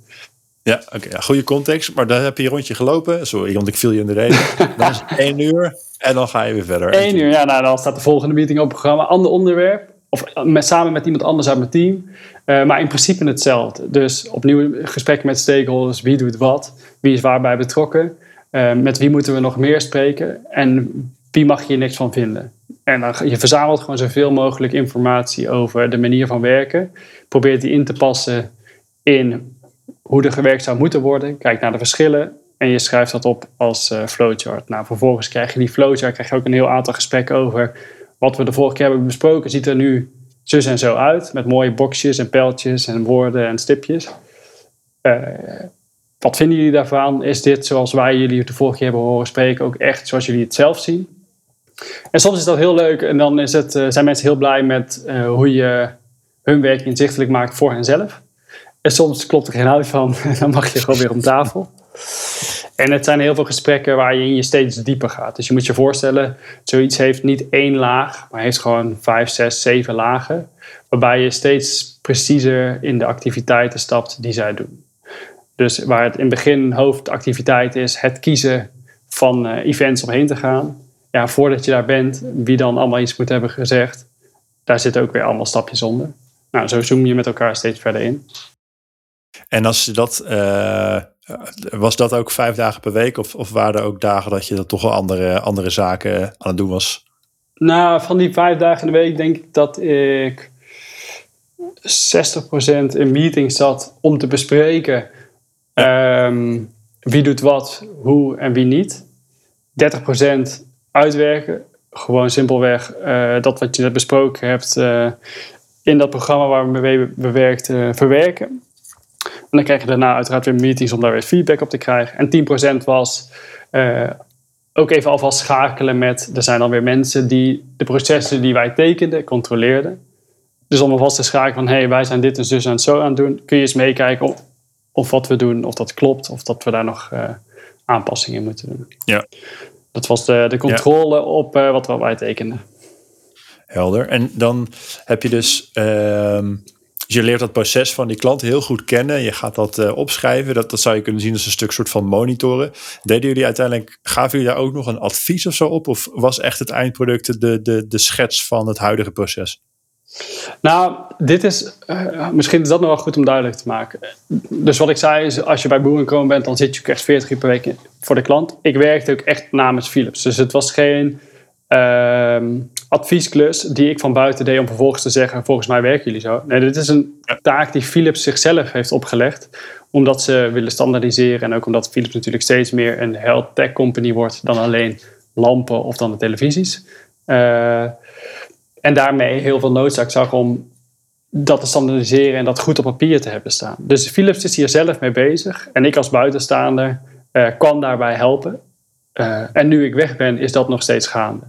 Ja, oké. ja, goede context. Maar dan heb je een rondje gelopen. Sorry, want ik viel je in de reden. dan is het één uur en dan ga je weer verder. Eén uur, ja. Nou, dan staat de volgende meeting op het programma. Ander onderwerp. Of met, samen met iemand anders uit mijn team. Uh, maar in principe hetzelfde. Dus opnieuw gesprekken met stakeholders. Wie doet wat? Wie is waarbij betrokken? Uh, met wie moeten we nog meer spreken? En wie mag hier niks van vinden? En dan, je verzamelt gewoon zoveel mogelijk informatie over de manier van werken. Probeert die in te passen in hoe er gewerkt zou moeten worden. Kijk naar de verschillen. En je schrijft dat op als flowchart. Nou, vervolgens krijg je die flowchart. Krijg je ook een heel aantal gesprekken over wat we de vorige keer hebben besproken. Ziet er nu zus en zo uit. Met mooie boxjes en pijltjes en woorden en stipjes. Uh, wat vinden jullie daarvan? Is dit zoals wij jullie de vorige keer hebben horen spreken ook echt zoals jullie het zelf zien? En soms is dat heel leuk en dan is het, uh, zijn mensen heel blij met uh, hoe je hun werk inzichtelijk maakt voor henzelf. En soms klopt er geen hout van dan mag je gewoon weer om tafel. En het zijn heel veel gesprekken waar je in je steeds dieper gaat. Dus je moet je voorstellen, zoiets heeft niet één laag, maar heeft gewoon vijf, zes, zeven lagen. Waarbij je steeds preciezer in de activiteiten stapt die zij doen. Dus waar het in het begin hoofdactiviteit is, het kiezen van uh, events om heen te gaan. Ja, voordat je daar bent, wie dan allemaal iets moet hebben gezegd. daar zitten ook weer allemaal stapjes onder. Nou, zo zoom je met elkaar steeds verder in. En als je dat, uh, was dat ook vijf dagen per week? Of, of waren er ook dagen dat je dat toch wel andere, andere zaken aan het doen was? Nou, van die vijf dagen in de week denk ik dat ik 60% in meetings zat om te bespreken ehm, wie doet wat, hoe en wie niet. 30% uitwerken. Gewoon simpelweg uh, dat wat je net besproken hebt uh, in dat programma waar we mee bewerkt uh, verwerken. En dan krijg je daarna uiteraard weer meetings om daar weer feedback op te krijgen. En 10% was ook even alvast schakelen met, er zijn dan weer mensen die de processen die wij tekenden, controleerden. Dus om alvast te schakelen van, hé, hey, wij zijn dit en zus en zo aan het doen. Kun je eens meekijken of, of wat we doen, of dat klopt, of dat we daar nog uh, aanpassingen in moeten doen. Ja. Dat was de, de controle op uh, wat wij tekenden. Helder. En dan heb je dus uh, je leert dat proces van die klant heel goed kennen. Je gaat dat uh, opschrijven. Dat, dat zou je kunnen zien als een stuk soort van monitoren. Deden jullie uiteindelijk, gaven jullie daar ook nog een advies of zo op? Of was echt het eindproduct de, de, de schets van het huidige proces? Nou, dit is, uh, misschien is dat nog wel goed om duidelijk te maken. Dus wat ik zei is, als je bij Boerenkroon bent, dan zit je ook echt 40 uur per week voor de klant. Ik werkte ook echt namens Philips. Dus het was geen uh, adviesklus die ik van buiten deed om vervolgens te zeggen, volgens mij werken jullie zo. Nee, dit is een taak die Philips zichzelf heeft opgelegd, omdat ze willen standaardiseren en ook omdat Philips natuurlijk steeds meer een health tech company wordt dan alleen lampen of dan de televisies. Uh, en daarmee heel veel noodzaak zag om dat te standaardiseren en dat goed op papier te hebben staan. Dus Philips is hier zelf mee bezig en ik als buitenstaander uh, kan daarbij helpen. Uh, en nu ik weg ben, is dat nog steeds gaande.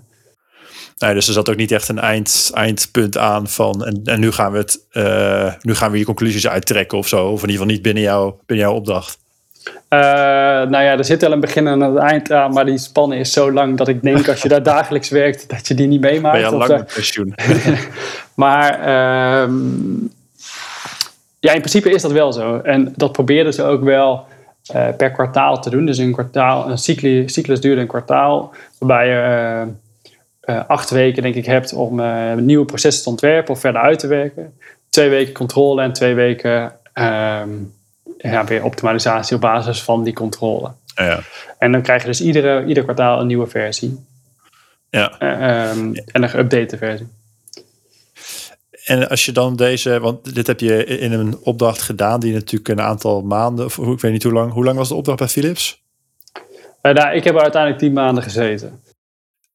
Nee, dus er zat ook niet echt een eind, eindpunt aan van. En, en nu gaan we het. Uh, nu gaan we die conclusies uittrekken of zo. Of in ieder geval niet binnen, jou, binnen jouw opdracht. Uh, nou ja, er zit wel een begin en een eind aan, maar die spannen is zo lang dat ik denk als je daar dagelijks werkt, dat je die niet meemaakt. Ben je lang met pensioen. maar uh, ja, in principe is dat wel zo. En dat probeerden ze ook wel uh, per kwartaal te doen. Dus een kwartaal, een cyclus, cyclus duurde een kwartaal, waarbij je acht weken, denk ik, hebt om uh, nieuwe processen te ontwerpen of verder uit te werken. Twee weken controle en twee weken um, ja, weer optimalisatie op basis van die controle. Ja. En dan krijg je dus iedere, ieder kwartaal een nieuwe versie. Ja. Uh, um, en een geüpdate versie. En als je dan deze, want dit heb je in een opdracht gedaan die natuurlijk een aantal maanden, of ik weet niet hoe lang, hoe lang was de opdracht bij Philips? Uh, nou, ik heb er uiteindelijk tien maanden gezeten.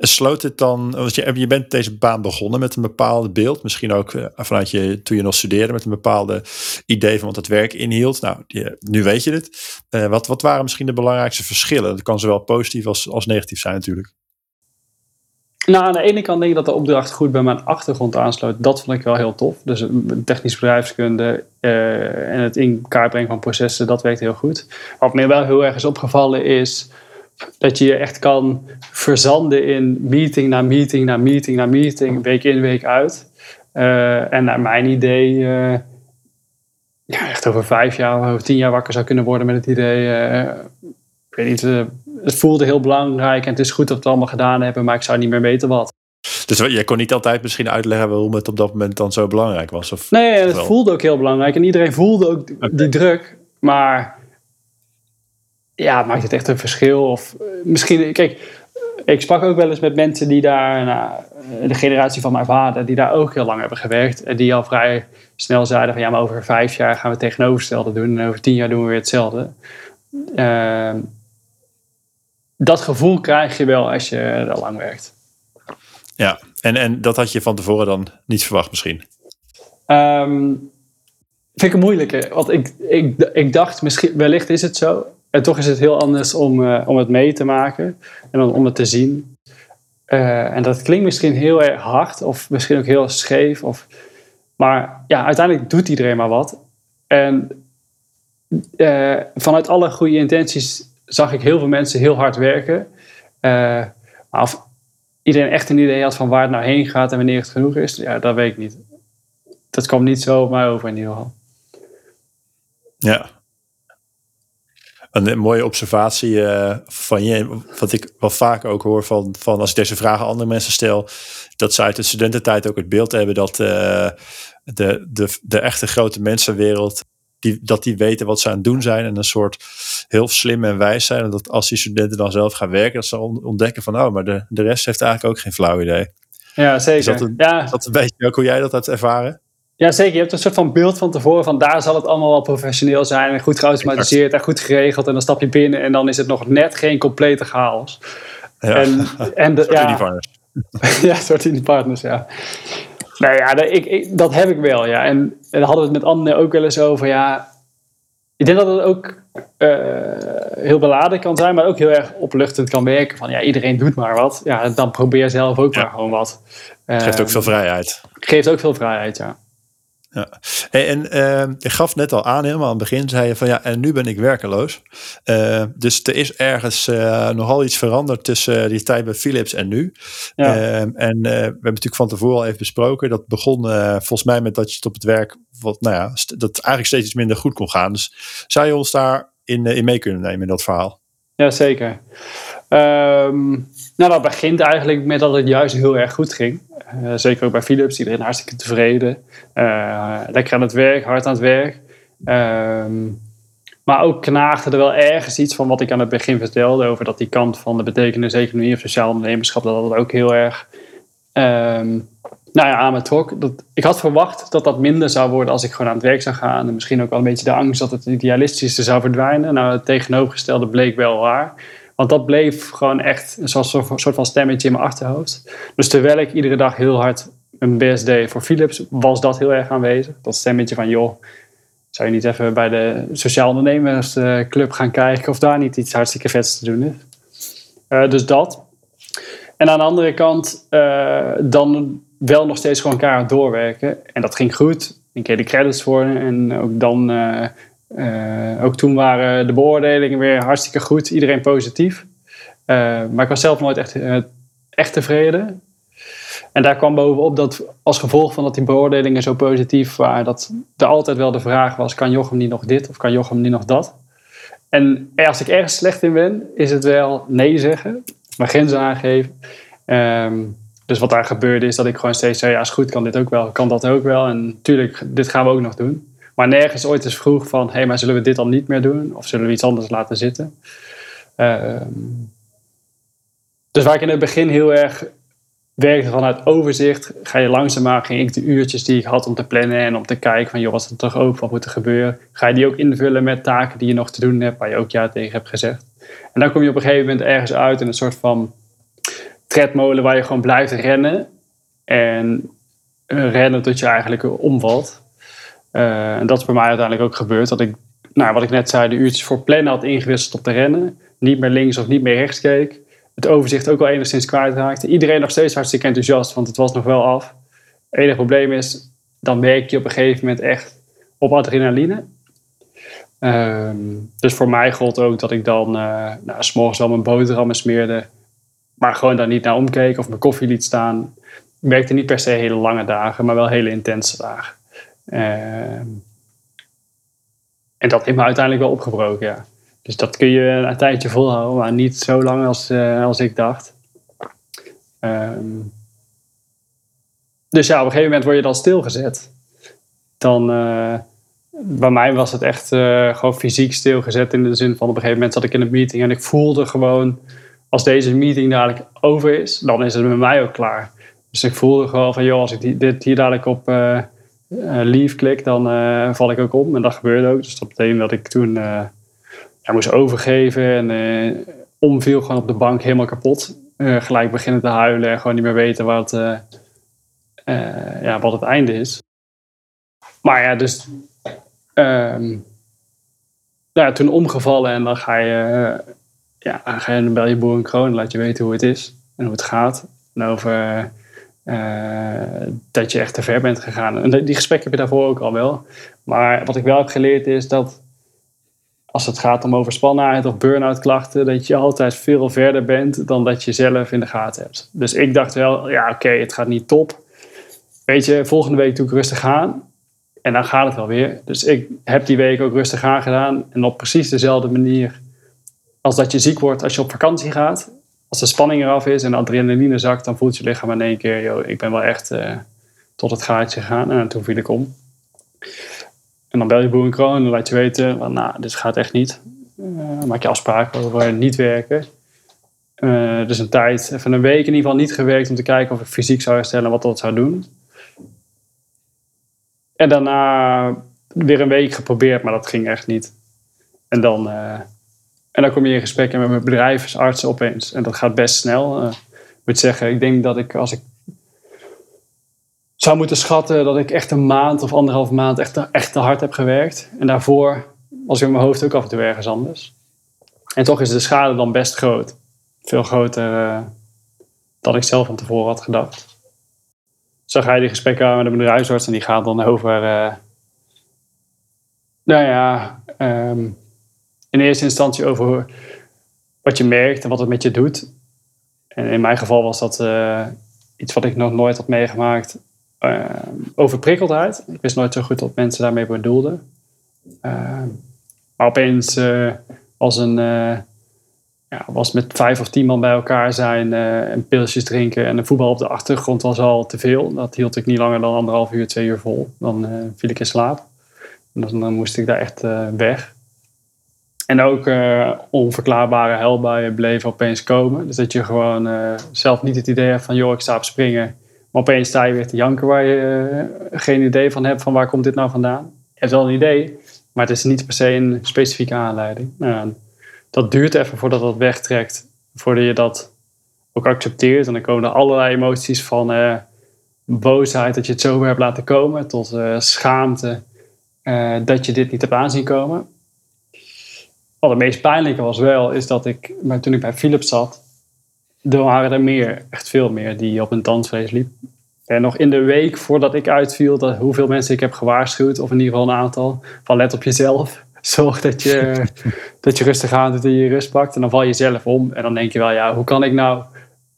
Sloot het dan, want je, je bent deze baan begonnen met een bepaald beeld, misschien ook vanuit je toen je nog studeerde met een bepaalde idee van wat het werk inhield. Nou, je, nu weet je het. Uh, wat, wat waren misschien de belangrijkste verschillen? Dat kan zowel positief als, als negatief zijn natuurlijk. Nou, aan de ene kant denk ik dat de opdracht goed bij mijn achtergrond aansluit. Dat vond ik wel heel tof. Dus technisch bedrijfskunde en het in kaart brengen van processen, dat werkt heel goed. Wat me wel heel erg is opgevallen is dat je je echt kan verzanden in meeting na meeting na meeting na meeting, week in, week uit. Uh, en naar mijn idee, uh, ja, echt over vijf jaar, over tien jaar wakker zou kunnen worden met het idee. Uh, ik weet niet, het voelde heel belangrijk en het is goed dat we het allemaal gedaan hebben, maar ik zou niet meer weten wat. Dus je kon niet altijd misschien uitleggen waarom het op dat moment dan zo belangrijk was? Of nee, het voelde ook heel belangrijk en iedereen voelde ook okay. die druk, maar ja, maakt het echt een verschil? Of misschien, kijk, ik sprak ook wel eens met mensen die daar, nou, de generatie van mijn vader, die daar ook heel lang hebben gewerkt. En die al vrij snel zeiden van ja, maar over vijf jaar gaan we het tegenovergestelde doen. En over tien jaar doen we weer hetzelfde. Uh, dat gevoel krijg je wel als je er lang werkt. Ja, en, en dat had je van tevoren dan niet verwacht misschien? Um, vind ik een moeilijke. Want ik, ik, ik dacht, misschien, wellicht is het zo. En toch is het heel anders om, uh, om het mee te maken en om het te zien. Uh, en dat klinkt misschien heel erg hard of misschien ook heel scheef. Of, maar ja, uiteindelijk doet iedereen maar wat. En uh, vanuit alle goede intenties zag ik heel veel mensen heel hard werken. maar of iedereen echt een idee had van waar het nou heen gaat en wanneer het genoeg is, ja, dat weet ik niet. Dat kwam niet zo op mij over in ieder geval. Ja, een mooie observatie van je, wat ik wel vaak ook hoor van, van als ik deze vragen aan andere mensen stel, dat ze uit de studententijd ook het beeld hebben dat de, de, de echte grote mensenwereld die, dat die weten wat ze aan het doen zijn en een soort heel slim en wijs zijn. En dat als die studenten dan zelf gaan werken, dat ze ontdekken van, oh, maar de, de rest heeft eigenlijk ook geen flauw idee. Ja, zeker. Is dat een, ja. dat een beetje ook hoe jij dat hebt ervaren? Ja, zeker. Je hebt een soort van beeld van tevoren van daar zal het allemaal wel professioneel zijn en goed geautomatiseerd en goed geregeld. En dan stap je binnen en dan is het nog net geen complete chaos. Ja. En, en de, ja, ja, soort in die partners, ja. Nou ja, dat, ik, ik, dat heb ik wel, ja. En, en daar hadden we het met Anne ook wel eens over, ja. Ik denk dat het ook uh, heel beladen kan zijn, maar ook heel erg opluchtend kan werken. Van ja, iedereen doet maar wat. Ja, dan probeer zelf ook maar gewoon wat. Geeft ook veel vrijheid. Geeft ook veel vrijheid, ja. Ja. En, en uh, gaf net al aan, helemaal aan het begin, zei je van ja, en nu ben ik werkeloos. Uh, dus er is ergens uh, nogal iets veranderd tussen die tijd bij Philips en nu. Ja. Ehm, en we hebben natuurlijk van tevoren al even besproken. Dat begon volgens mij met dat je het op het werk, wat, nou ja, dat eigenlijk steeds iets minder goed kon gaan. Dus zou je ons daar in, in mee kunnen nemen in dat verhaal? Ja, zeker. Um, nou, dat begint eigenlijk met dat het juist heel erg goed ging. Uh, zeker ook bij Philips, iedereen hartstikke tevreden. Uh, lekker aan het werk, hard aan het werk. Um, maar ook knaagde er wel ergens iets van wat ik aan het begin vertelde over dat die kant van de betekenis-economie of sociaal ondernemerschap, dat dat ook heel erg um, nou ja, aan me trok. Dat, ik had verwacht dat dat minder zou worden als ik gewoon aan het werk zou gaan. En misschien ook wel een beetje de angst dat het idealistische zou verdwijnen. Nou, het tegenovergestelde bleek wel waar. Want dat bleef gewoon echt een soort van stemmetje in mijn achterhoofd. Dus terwijl ik iedere dag heel hard mijn best deed voor Philips, was dat heel erg aanwezig. Dat stemmetje van, joh, zou je niet even bij de Sociaal Ondernemersclub gaan kijken of daar niet iets hartstikke vets te doen is. Uh, dus dat. En aan de andere kant uh, dan wel nog steeds gewoon elkaar doorwerken. En dat ging goed. Ik kreeg de credits voor en ook dan uh, uh, ook toen waren de beoordelingen weer hartstikke goed, iedereen positief. Uh, maar ik was zelf nooit echt, uh, echt tevreden. En daar kwam bovenop dat als gevolg van dat die beoordelingen zo positief waren, dat er altijd wel de vraag was: kan Jochem niet nog dit of kan Jochem niet nog dat? En als ik ergens slecht in ben, is het wel nee zeggen, mijn grenzen aangeven. Um, dus wat daar gebeurde is dat ik gewoon steeds zei: ja, is goed, kan dit ook wel, kan dat ook wel. En natuurlijk, dit gaan we ook nog doen. Maar nergens ooit eens vroeg van, hé, hey, maar zullen we dit dan niet meer doen? Of zullen we iets anders laten zitten? Uh, dus waar ik in het begin heel erg werkte vanuit overzicht, ga je langzaamaan, ging ik de uurtjes die ik had om te plannen en om te kijken van, joh, wat is er toch ook, wat moet er gebeuren? Ga je die ook invullen met taken die je nog te doen hebt, waar je ook ja tegen hebt gezegd. En dan kom je op een gegeven moment ergens uit in een soort van tredmolen waar je gewoon blijft rennen. En rennen tot je eigenlijk omvalt. Uh, en dat is bij mij uiteindelijk ook gebeurd. Dat ik, nou, wat ik net zei, de uurtjes voor plannen had ingewisseld op te rennen. Niet meer links of niet meer rechts keek. Het overzicht ook al enigszins kwijtraakte. Iedereen nog steeds hartstikke enthousiast, want het was nog wel af. Het enige probleem is, dan werk je op een gegeven moment echt op adrenaline. Uh, dus voor mij gold ook dat ik dan uh, nou, s'morgens wel mijn boterhammen smeerde. Maar gewoon daar niet naar omkeek of mijn koffie liet staan. Werkte niet per se hele lange dagen, maar wel hele intense dagen. Ehm, en dat heeft me uiteindelijk wel opgebroken, ja. Dus dat kun je een tijdje volhouden, maar niet zo lang als, uh, als ik dacht. Um, dus ja, op een gegeven moment word je dan stilgezet. Dan, uh, bij mij was het echt uh, gewoon fysiek stilgezet in de zin van op een gegeven moment zat ik in een meeting en ik voelde gewoon, als deze meeting dadelijk over is, dan is het met mij ook klaar. Dus ik voelde gewoon van, joh, als ik dit hier dadelijk op leave klik, dan uh, val ik ook om. En dat gebeurde ook. Dus dat betekent dat ik toen ja, moest overgeven en omviel gewoon op de bank helemaal kapot. gelijk beginnen te huilen en gewoon niet meer weten wat, ja, wat het einde is. Maar ja, dus um, ja, toen omgevallen en dan ga je, ja, ga je bel je boer en kroon laat je weten hoe het is en hoe het gaat. En over uh, dat je echt te ver bent gegaan. En die gesprekken heb je daarvoor ook al wel. Maar wat ik wel heb geleerd is dat als het gaat om overspannenheid of burn-out klachten, dat je altijd veel verder bent dan dat je zelf in de gaten hebt. Dus ik dacht wel, ja oké, het gaat niet top. Weet je, volgende week doe ik rustig aan. En dan gaat het wel weer. Dus ik heb die week ook rustig aangedaan. En op precies dezelfde manier als dat je ziek wordt als je op vakantie gaat. Als de spanning eraf is en de adrenaline zakt, dan voelt je lichaam in één keer, joh, ik ben wel echt uh, tot het gaatje gegaan. En toen viel ik om. En dan bel je boer en kroon en dan laat je weten, van, nou, dit gaat echt niet. Uh, maak je afspraken over niet werken. Uh, dus een tijd, even een week in ieder geval niet gewerkt om te kijken of ik fysiek zou herstellen en wat dat zou doen. En daarna weer een week geprobeerd, maar dat ging echt niet. En dan, en dan kom je in gesprek met mijn bedrijfsartsen opeens. En dat gaat best snel. Uh, ik moet zeggen, ik denk dat ik als ik zou moeten schatten dat ik echt een maand of anderhalf maand echt, echt te hard heb gewerkt. En daarvoor was ik in mijn hoofd ook af en toe ergens anders. En toch is de schade dan best groot. Veel groter uh, dan ik zelf van tevoren had gedacht. Zo ga je die gesprekken aan met de bedrijfsarts en die gaat dan over... Uh, nou ja, um, in eerste instantie over wat je merkt en wat het met je doet. En in mijn geval was dat uh, iets wat ik nog nooit had meegemaakt. Uh, overprikkeldheid. Ik wist nooit zo goed wat mensen daarmee bedoelden. Uh, maar opeens was een ja, was met vijf of tien man bij elkaar zijn en pilsjes drinken en een voetbal op de achtergrond was al te veel. Dat hield ik niet langer dan anderhalf uur, twee uur vol. Dan viel ik in slaap. En dan, dan moest ik daar echt weg. En ook onverklaarbare helbuien bleven opeens komen. Dus dat je gewoon zelf niet het idee hebt van, joh, ik sta op springen. Maar opeens sta je weer te janken waar je geen idee van hebt van waar komt dit nou vandaan. Je hebt wel een idee, maar het is niet per se een specifieke aanleiding. Nou, dat duurt even voordat dat wegtrekt. Voordat je dat ook accepteert. En dan komen er allerlei emoties van uh, boosheid dat je het zo hebt laten komen. Tot uh, schaamte uh, dat je dit niet hebt aanzien komen. Wat het meest pijnlijke was wel, is dat ik, maar toen ik bij Philips zat, er waren er meer, echt veel meer, die op een tandvlees liep. En nog in de week voordat ik uitviel, dat, hoeveel mensen ik heb gewaarschuwd, of in ieder geval een aantal, van let op jezelf. Zorg dat je, dat je rustig aan doet en je rust pakt. En dan val je zelf om. En dan denk je wel, ja, hoe kan ik nou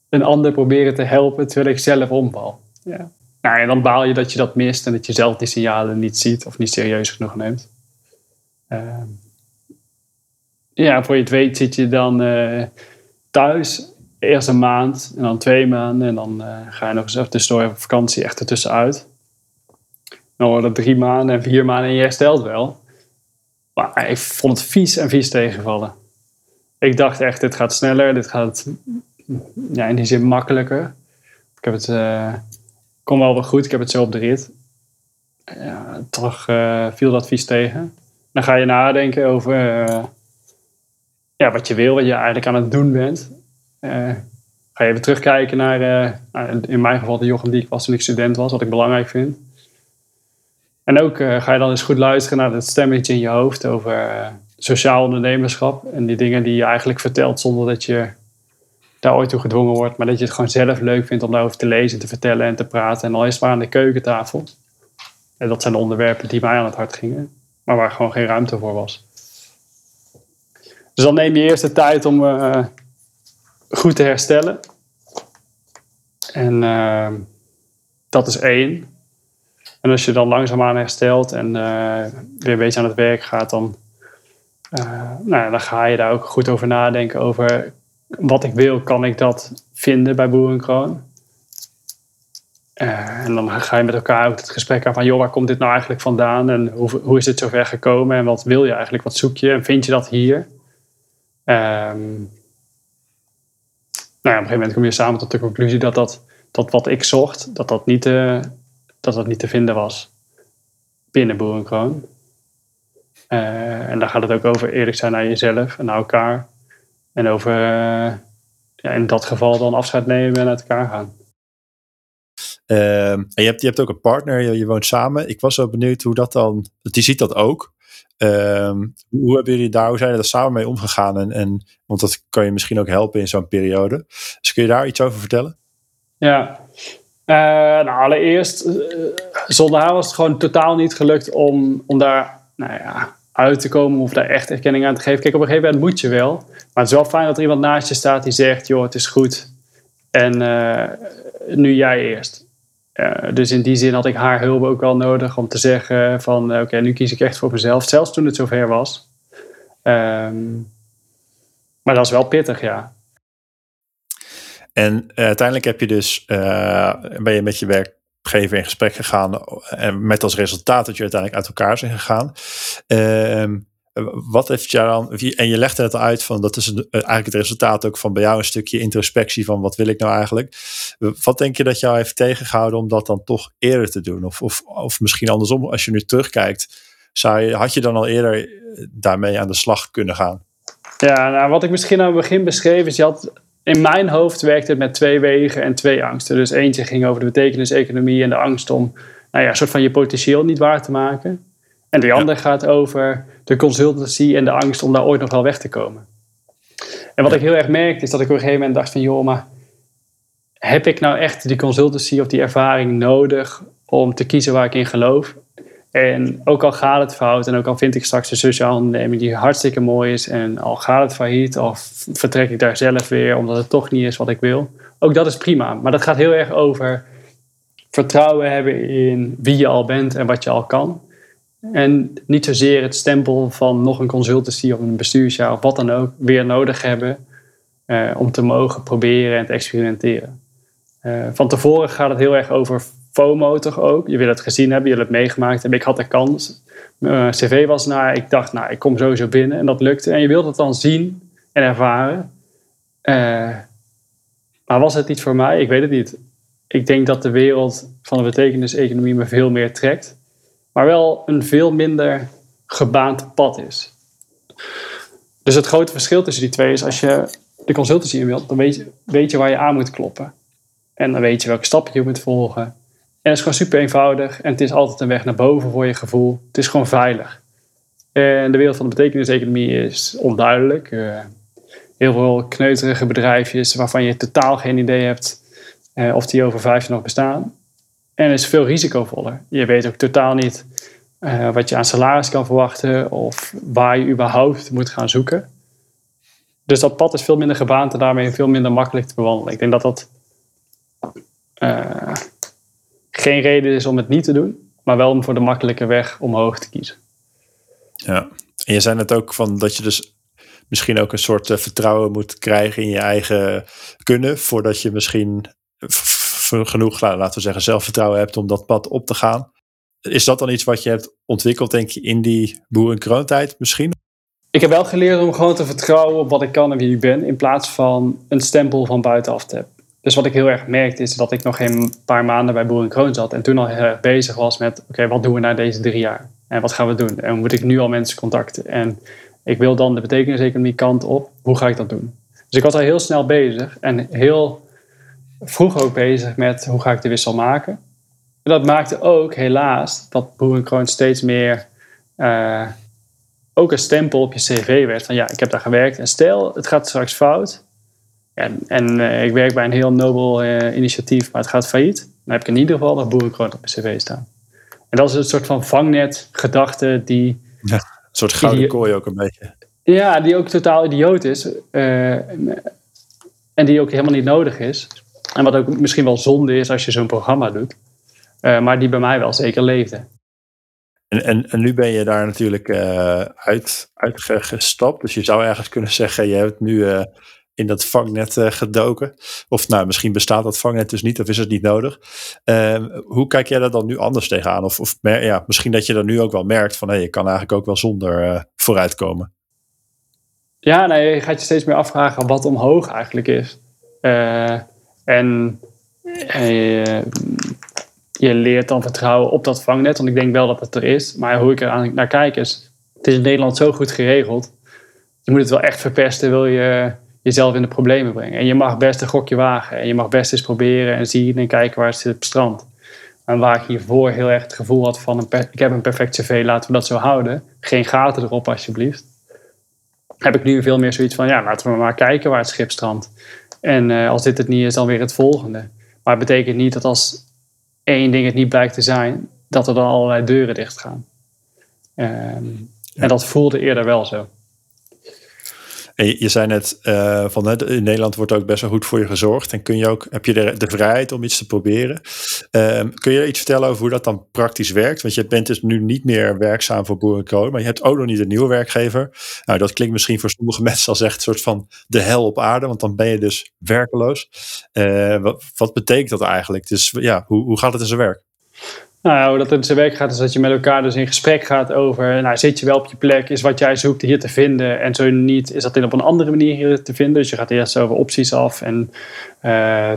een ander proberen te helpen terwijl ik zelf omval? Ja. Nou, en dan baal je dat je dat mist en dat je zelf die signalen niet ziet of niet serieus genoeg neemt. Uh, ja, voor je het weet zit je dan uh, thuis. Eerst een maand en dan twee maanden. En dan uh, ga je nog eens tussendoor op vakantie echt ertussenuit. Dan worden drie maanden en vier maanden en je herstelt wel. Maar ik vond het vies en vies tegenvallen. Ik dacht echt, dit gaat sneller, dit gaat ja, in die zin makkelijker. Ik heb het, uh, kon wel wel goed, ik heb het zo op de rit. Ja, toch viel dat vies tegen. Dan ga je nadenken over ja, wat je wil, wat je eigenlijk aan het doen bent. ga je even terugkijken naar, in mijn geval de Jochem die ik was toen ik student was, wat ik belangrijk vind. En ook uh, ga je dan eens goed luisteren naar het stemmetje in je hoofd over sociaal ondernemerschap. En die dingen die je eigenlijk vertelt zonder dat je daar ooit toe gedwongen wordt. Maar dat je het gewoon zelf leuk vindt om daarover te lezen, te vertellen en te praten. En al is het maar aan de keukentafel. En dat zijn de onderwerpen die mij aan het hart gingen. Maar waar gewoon geen ruimte voor was. Dus dan neem je eerst de tijd om uh, goed te herstellen. En dat is één. En als je dan langzaamaan herstelt en uh, weer een beetje aan het werk gaat, dan, nou, dan ga je daar ook goed over nadenken. Over wat ik wil, kan ik dat vinden bij Boerenkroon? Uh, en dan ga je met elkaar ook het gesprek aan van, joh, waar komt dit nou eigenlijk vandaan? En hoe, hoe is dit zover gekomen? En wat wil je eigenlijk? Wat zoek je? En vind je dat hier? Um, nou ja, op een gegeven moment kom je samen tot de conclusie dat, dat, dat wat ik zocht, dat dat niet de dat dat niet te vinden was binnen Boerenkroon. Uh, en daar gaat het ook over eerlijk zijn naar jezelf en naar elkaar. En over uh, ja, in dat geval dan afscheid nemen en uit elkaar gaan. Uh, en je hebt, je hebt ook een partner, je, je, woont samen. Ik was wel benieuwd hoe dat dan. Die ziet dat ook. Ehm, hoe hebben jullie daar, hoe zijn jullie er samen mee omgegaan? En, en, want dat kan je misschien ook helpen in zo'n periode. Dus kun je daar iets over vertellen? Ja, uh, nou, allereerst, uh, zonder haar was het gewoon totaal niet gelukt om, om daar nou ja, uit te komen of daar echt erkenning aan te geven. Kijk, op een gegeven moment moet je wel. Maar het is wel fijn dat er iemand naast je staat die zegt: joh, het is goed. En uh, nu jij eerst. Dus in die zin had ik haar hulp ook wel nodig om te zeggen van oké, nu kies ik echt voor mezelf. Zelfs toen het zover was. Ehm, maar dat is wel pittig, ja. En uh, uiteindelijk heb je dus, ben je met je werkgever in gesprek gegaan. En met als resultaat dat je uiteindelijk uit elkaar zijn gegaan. Ehm, wat heeft jou dan, en je legde het uit van dat is een, eigenlijk het resultaat ook van bij jou een stukje introspectie van wat wil ik nou eigenlijk. Wat denk je dat jou heeft tegengehouden om dat dan toch eerder te doen? Of, of, of misschien andersom, als je nu terugkijkt, zou je, had je dan al eerder daarmee aan de slag kunnen gaan? Ja, nou, wat ik misschien aan het begin beschreef is, je had, in mijn hoofd werkte het met twee wegen en twee angsten. Dus eentje ging over de betekenis-economie en de angst om nou ja, een soort van je potentieel niet waar te maken. En de andere gaat over de consultancy en de angst om daar ooit nog wel weg te komen. En wat ik heel erg merkte is dat ik op een gegeven moment dacht van joh, maar heb ik nou echt die consultancy of die ervaring nodig om te kiezen waar ik in geloof? En ook al gaat het fout en ook al vind ik straks een sociale onderneming die hartstikke mooi is en al gaat het failliet of vertrek ik daar zelf weer omdat het toch niet is wat ik wil. Ook dat is prima, maar dat gaat heel erg over vertrouwen hebben in wie je al bent en wat je al kan. En niet zozeer het stempel van nog een consultancy of een bestuursjaar of wat dan ook weer nodig hebben eh, om te mogen proberen en te experimenteren. Uh, van tevoren gaat het heel erg over FOMO toch ook. Je wil het gezien hebben, je wil het meegemaakt hebben. Ik had de kans. Mijn cv was naar, ik dacht, nou, ik kom sowieso binnen en dat lukte. En je wilt het dan zien en ervaren. Maar was het niet voor mij? Ik weet het niet. Ik denk dat de wereld van de betekenis-economie me veel meer trekt. Maar wel een veel minder gebaand pad is. Dus het grote verschil tussen die twee is als je de consultancy in wilt, dan weet je, weet je waar je aan moet kloppen. En dan weet je welke stappen je moet volgen. En het is gewoon super eenvoudig en het is altijd een weg naar boven voor je gevoel. Het is gewoon veilig. En de wereld van de betekeniseconomie is onduidelijk. Uh, heel veel kneuterige bedrijfjes waarvan je totaal geen idee hebt uh, of die over vijf jaar nog bestaan. En is veel risicovoller. Je weet ook totaal niet uh, wat je aan salaris kan verwachten of waar je überhaupt moet gaan zoeken. Dus dat pad is veel minder gebaand en daarmee veel minder makkelijk te bewandelen. Ik denk dat dat geen reden is om het niet te doen, maar wel om voor de makkelijke weg omhoog te kiezen. Ja, en je zei net ook van dat je dus misschien ook een soort uh, vertrouwen moet krijgen in je eigen kunnen, voordat je misschien genoeg, laten we zeggen, zelfvertrouwen hebt om dat pad op te gaan. Is dat dan iets wat je hebt ontwikkeld, denk je, in die boerenkroontijd misschien? Ik heb wel geleerd om gewoon te vertrouwen op wat ik kan en wie ik ben, in plaats van een stempel van buitenaf te hebben. Dus wat ik heel erg merkte is dat ik nog geen paar maanden bij Boer en Kroon zat. En toen al heel erg bezig was met, oké, wat doen we na deze drie jaar? En wat gaan we doen? En moet ik nu al mensen contacten? En ik wil dan de betekeniseconomie kant op. Hoe ga ik dat doen? Dus ik was al heel snel bezig. En heel vroeg ook bezig met, hoe ga ik de wissel maken? En dat maakte ook, helaas, dat Boer en Kroon steeds meer... Uh, ook een stempel op je cv werd. Van ja, ik heb daar gewerkt. En stel, het gaat straks fout en, en uh, ik werk bij een heel nobel uh, initiatief, maar het gaat failliet. Dan heb ik in ieder geval nog boerenkroon op mijn cv staan. En dat is een soort van vangnet gedachte die... Ja, een soort gouden kooi ook een beetje. Ja, die ook totaal idioot is. En die ook helemaal niet nodig is. En wat ook misschien wel zonde is als je zo'n programma doet. maar die bij mij wel zeker leefde. En, en, en nu ben je daar natuurlijk uit, uitgestapt. Dus je zou ergens kunnen zeggen, je hebt nu in dat vangnet gedoken. Of nou, misschien bestaat dat vangnet dus niet, of is het niet nodig. Uh, hoe kijk jij daar dan nu anders tegenaan? Of, of ja, misschien dat je dan nu ook wel merkt van hé, hey, je kan eigenlijk ook wel zonder vooruitkomen. Ja, nee, je gaat je steeds meer afvragen wat omhoog eigenlijk is. Eh, en je leert dan vertrouwen op dat vangnet, want ik denk wel dat het er is. Maar hoe ik er naar kijk is, het is in Nederland zo goed geregeld. Je moet het wel echt verpesten, wil je jezelf in de problemen brengen. En je mag best een gokje wagen. En je mag best eens proberen en zien en kijken waar het zit op het strand. En waar ik hiervoor heel erg het gevoel had van... Een ik heb een perfect cv, laten we dat zo houden. Geen gaten erop alsjeblieft. Heb ik nu veel meer zoiets van... Ja, laten we maar kijken waar het schip strandt. En uh, als dit het niet is, dan weer het volgende. Maar het betekent niet dat als één ding het niet blijkt te zijn... dat er dan allerlei deuren dicht gaan. Um, En dat voelde eerder wel zo. Je, je zei net uh, van hè, in Nederland wordt ook best wel goed voor je gezorgd. En kun je ook, heb je de, de vrijheid om iets te proberen. Uh, kun je iets vertellen over hoe dat dan praktisch werkt? Want je bent dus nu niet meer werkzaam voor Boer Co, maar je hebt ook nog niet een nieuwe werkgever. Nou, dat klinkt misschien voor sommige mensen als echt een soort van de hel op aarde, want dan ben je dus werkeloos. Wat, wat, betekent dat eigenlijk? Dus ja, hoe, hoe gaat het in zijn werk? Nou, hoe dat in zijn werk gaat, is dat je met elkaar dus in gesprek gaat over, nou, zit je wel op je plek, is wat jij zoekt hier te vinden en zo niet, is dat in op een andere manier hier te vinden. Dus je gaat eerst over opties af en uh,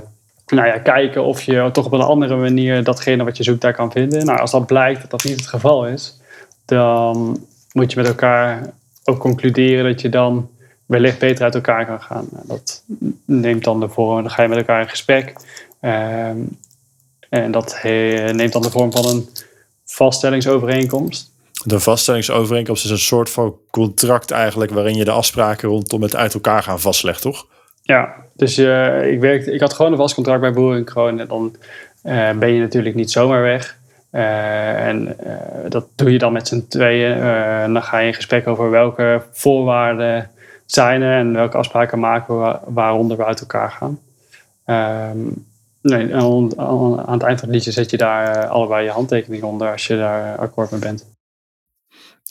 nou ja, kijken of je toch op een andere manier datgene wat je zoekt daar kan vinden. Nou, als dat blijkt dat dat niet het geval is, dan moet je met elkaar ook concluderen dat je dan wellicht beter uit elkaar kan gaan. Nou, dat neemt dan de vorm, dan ga je met elkaar in gesprek. Uh, en dat neemt dan de vorm van een vaststellingsovereenkomst. De vaststellingsovereenkomst is een soort van contract eigenlijk waarin je de afspraken rondom het uit elkaar gaan vastlegt, toch? Ja, dus uh, ik, werkte, ik had gewoon een vast contract bij Boer en Kroon en dan uh, ben je natuurlijk niet zomaar weg. Uh, en dat doe je dan met z'n tweeën. dan ga je in gesprek over welke voorwaarden zijn er en welke afspraken maken we waaronder we uit elkaar gaan. Ehm, Nee, aan, het eind van het liedje zet je daar eh, allebei je handtekening onder als je daar akkoord mee bent.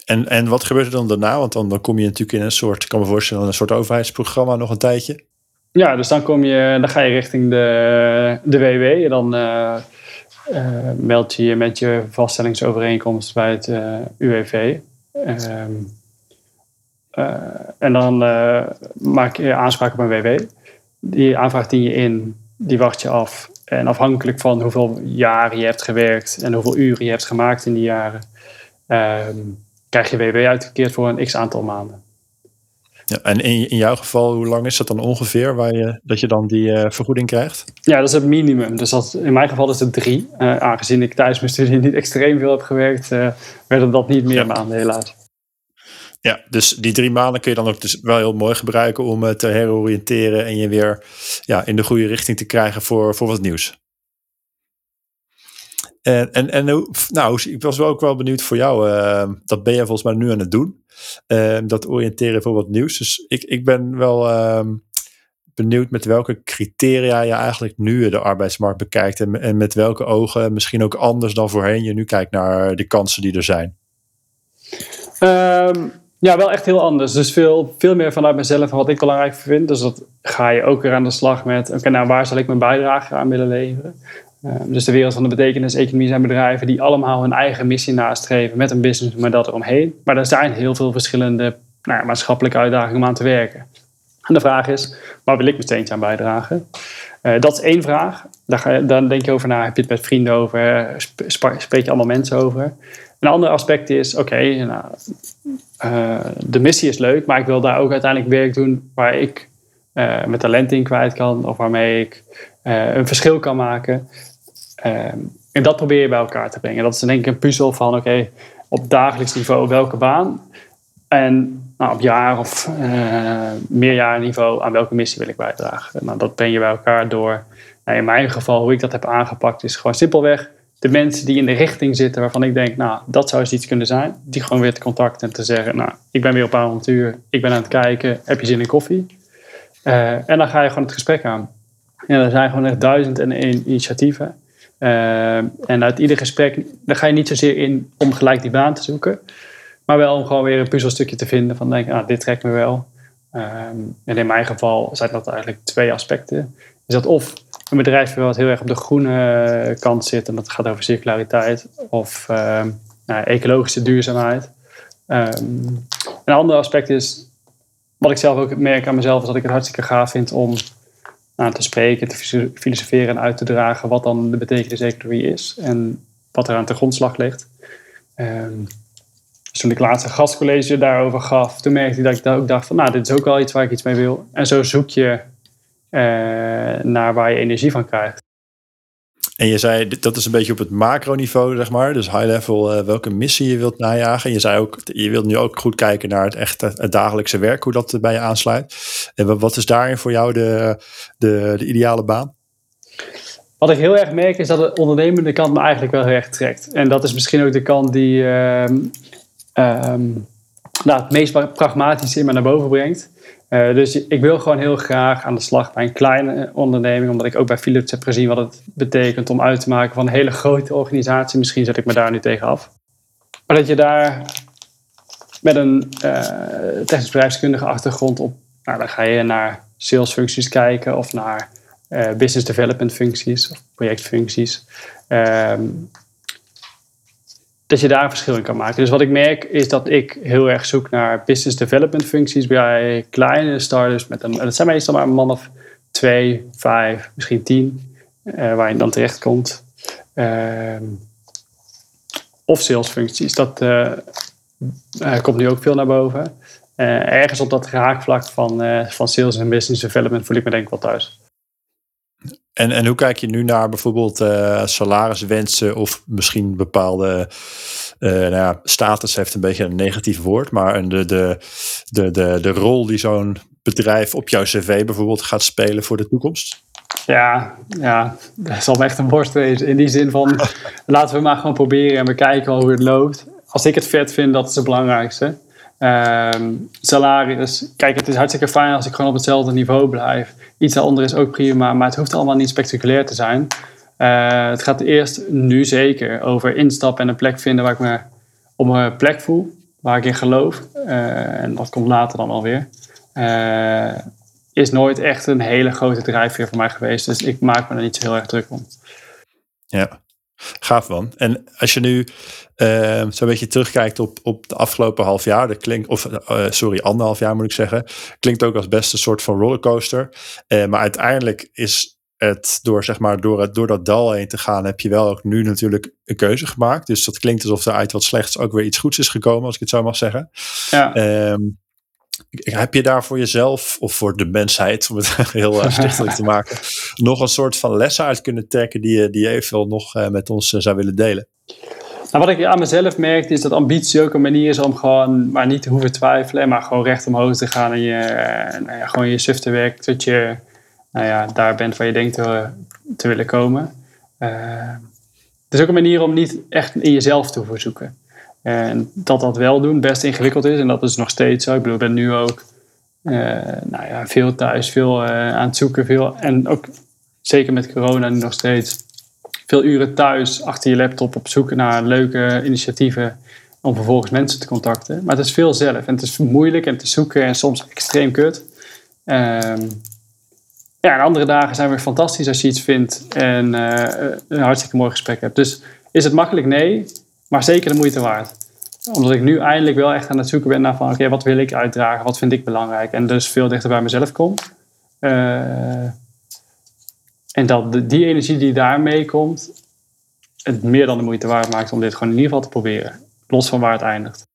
En, en wat gebeurt er dan daarna? Want dan, dan kom je natuurlijk in een soort, ik kan me voorstellen, een soort overheidsprogramma nog een tijdje. Ja, dus dan, kom je, dan ga je richting de, de WW. En dan uh, uh, meld je je met je vaststellingsovereenkomst bij het uh, UWV. Ehm, en dan maak je aanspraak op een WW. Die aanvraag dien je in die wacht je af. En afhankelijk van hoeveel jaren je hebt gewerkt en hoeveel uren je hebt gemaakt in die jaren, ehm, krijg je WW uitgekeerd voor een x aantal maanden. Ja, en in, in jouw geval, hoe lang is dat dan ongeveer waar je, dat je dan die uh, vergoeding krijgt? Ja, dat is het minimum. Dus dat, in mijn geval is het drie. Uh, aangezien ik tijdens mijn studie niet extreem veel heb gewerkt, uh, werden dat niet meer ja. maanden helaas. Ja, dus die drie maanden kun je dan ook dus wel heel mooi gebruiken om uh, te heroriënteren en je weer ja, in de goede richting te krijgen voor, voor wat nieuws. En, en, en nou, ik was wel ook wel benieuwd voor jou. Uh, dat ben je volgens mij nu aan het doen. Uh, dat oriënteren voor wat nieuws. Dus ik, ik ben wel ehm, benieuwd met welke criteria je eigenlijk nu de arbeidsmarkt bekijkt. En, en met welke ogen, misschien ook anders dan voorheen, je nu kijkt naar de kansen die er zijn. Um ja, wel echt heel anders. Dus veel, veel meer vanuit mezelf en wat ik belangrijk vind. Dus dat ga je ook weer aan de slag met, oké, nou waar zal ik mijn bijdrage aan willen leveren? Uh, dus de wereld van de betekenis-economie zijn bedrijven die allemaal hun eigen missie nastreven met een businessmodel eromheen. Maar er zijn heel veel verschillende nou, maatschappelijke uitdagingen om aan te werken. En de vraag is, waar wil ik mijn steentje aan bijdragen? Uh, dat is één vraag. Daar, ga denk je over na, heb je het met vrienden over, spreek je allemaal mensen over. Een ander aspect is, oké, nou, uh, de missie is leuk, maar ik wil daar ook uiteindelijk werk doen waar ik uh, mijn talent in kwijt kan of waarmee ik uh, een verschil kan maken. en dat probeer je bij elkaar te brengen. Dat is denk ik een puzzel van, oké, op dagelijks niveau welke baan en nou, op jaar of meerjarenniveau aan welke missie wil ik bijdragen. Nou, dat breng je bij elkaar door. Nou, in mijn geval, hoe ik dat heb aangepakt, is gewoon simpelweg de mensen die in de richting zitten waarvan ik denk, nou, dat zou eens iets kunnen zijn, die gewoon weer te contacten en te zeggen, nou, ik ben weer op avontuur, ik ben aan het kijken, heb je zin in koffie? Uh, en dan ga je gewoon het gesprek aan. En er zijn gewoon echt duizend en één initiatieven. Uh, en uit ieder gesprek, dan ga je niet zozeer in om gelijk die baan te zoeken, maar wel om gewoon weer een puzzelstukje te vinden van, denk, ah, dit trekt me wel. Um, en in mijn geval zijn dat eigenlijk twee aspecten. Is dat of een bedrijf wat heel erg op de groene kant zit. En dat gaat over circulariteit of uh, nou, ecologische duurzaamheid. Um, een ander aspect is, wat ik zelf ook merk aan mezelf, is dat ik het hartstikke gaaf vind om nou, te spreken, te filosoferen en uit te dragen wat dan de betekenis-economie is en wat er aan de grondslag ligt. Um, dus toen ik laatst een gastcollege daarover gaf, toen merkte ik dat ik ook dacht van, nou, dit is ook wel iets waar ik iets mee wil. En zo zoek je naar waar je energie van krijgt. En je zei, dat is een beetje op het macroniveau, zeg maar. Dus high level, uh, welke missie je wilt najagen. Je zei ook, je wilt nu ook goed kijken naar het echte het dagelijkse werk, hoe dat bij je aansluit. En wat is daarin voor jou de, de, de ideale baan? Wat ik heel erg merk is dat de ondernemende kant me eigenlijk wel heel erg trekt. En dat is misschien ook de kant die, uh, um, nou, het meest pragmatische in me naar boven brengt. Uh, dus ik wil gewoon heel graag aan de slag bij een kleine onderneming, omdat ik ook bij Philips heb gezien wat het betekent om uit te maken van een hele grote organisatie. Misschien zet ik me daar nu tegen af. Maar dat je daar met een uh, technisch bedrijfskundige achtergrond op, nou, dan ga je naar salesfuncties kijken of naar business development functies of projectfuncties. Um, dat je daar verschil in kan maken. Dus wat ik merk is dat ik heel erg zoek naar business development functies bij kleine startups. Met een, dat zijn meestal maar een man of twee, vijf, misschien tien, uh, waar je dan terecht komt. Uh, of salesfuncties. Dat uh, komt nu ook veel naar boven. ergens op dat raakvlak van, van sales en business development voel ik me denk ik wel thuis. En, en hoe kijk je nu naar bijvoorbeeld uh, salariswensen of misschien bepaalde uh, nou ja, status heeft een beetje een negatief woord, maar de, de, de, de, de rol die zo'n bedrijf op jouw cv bijvoorbeeld gaat spelen voor de toekomst? Ja, ja, dat zal echt een worst wezen. In die zin van, laten we maar gewoon proberen en we kijken hoe het loopt. Als ik het vet vind, dat is het belangrijkste. Um, salaris, kijk, het is hartstikke fijn als ik gewoon op hetzelfde niveau blijf. Iets daaronder is ook prima, maar het hoeft allemaal niet spectaculair te zijn. Uh, het gaat eerst nu zeker over instappen en een plek vinden waar ik me op mijn plek voel, waar ik in geloof. Uh, en dat komt later dan alweer. Uh, is nooit echt een hele grote drijfveer voor mij geweest, dus ik maak me er niet zo heel erg druk om. Ja, gaaf man. En als je nu uh, zo'n beetje terugkijkt op, op de afgelopen half jaar, dat klinkt, of uh, sorry, anderhalf jaar moet ik zeggen, klinkt ook als best een soort van rollercoaster. Uh, maar uiteindelijk is het door, zeg maar, door, het, door dat dal heen te gaan, heb je wel ook nu natuurlijk een keuze gemaakt. Dus dat klinkt alsof er uit wat slechts ook weer iets goeds is gekomen, als ik het zo mag zeggen. Ja. Um, heb je daar voor jezelf of voor de mensheid, om het heel stichtelijk te maken, nog een soort van lessen uit kunnen trekken die je, die je nog met ons zou willen delen? Nou, wat ik aan mezelf merk is dat ambitie ook een manier is om gewoon maar niet te hoeven twijfelen, maar gewoon recht omhoog te gaan en je, eh, nou ja, gewoon je suf te werken tot je nou ja, daar bent waar je denkt te, te willen komen. Het is ook een manier om niet echt in jezelf te hoeven zoeken. En dat dat wel doen best ingewikkeld is en dat is nog steeds zo. Ik bedoel, ik ben nu ook uh, nou ja, veel thuis, veel aan het zoeken, veel, en ook zeker met corona nu nog steeds veel uren thuis achter je laptop op zoek naar leuke initiatieven om vervolgens mensen te contacten. Maar het is veel zelf en het is moeilijk en te zoeken en soms extreem kut. Um, ja, en andere dagen zijn weer fantastisch als je iets vindt en uh, een hartstikke mooi gesprek hebt. Dus is het makkelijk? Nee, maar zeker de moeite waard. Omdat ik nu eindelijk wel echt aan het zoeken ben naar van oké, wat wil ik uitdragen, wat vind ik belangrijk en dus veel dichter bij mezelf kom. Uh, en dat die energie die daarmee komt, het meer dan de moeite waard maakt om dit gewoon in ieder geval te proberen. Los van waar het eindigt.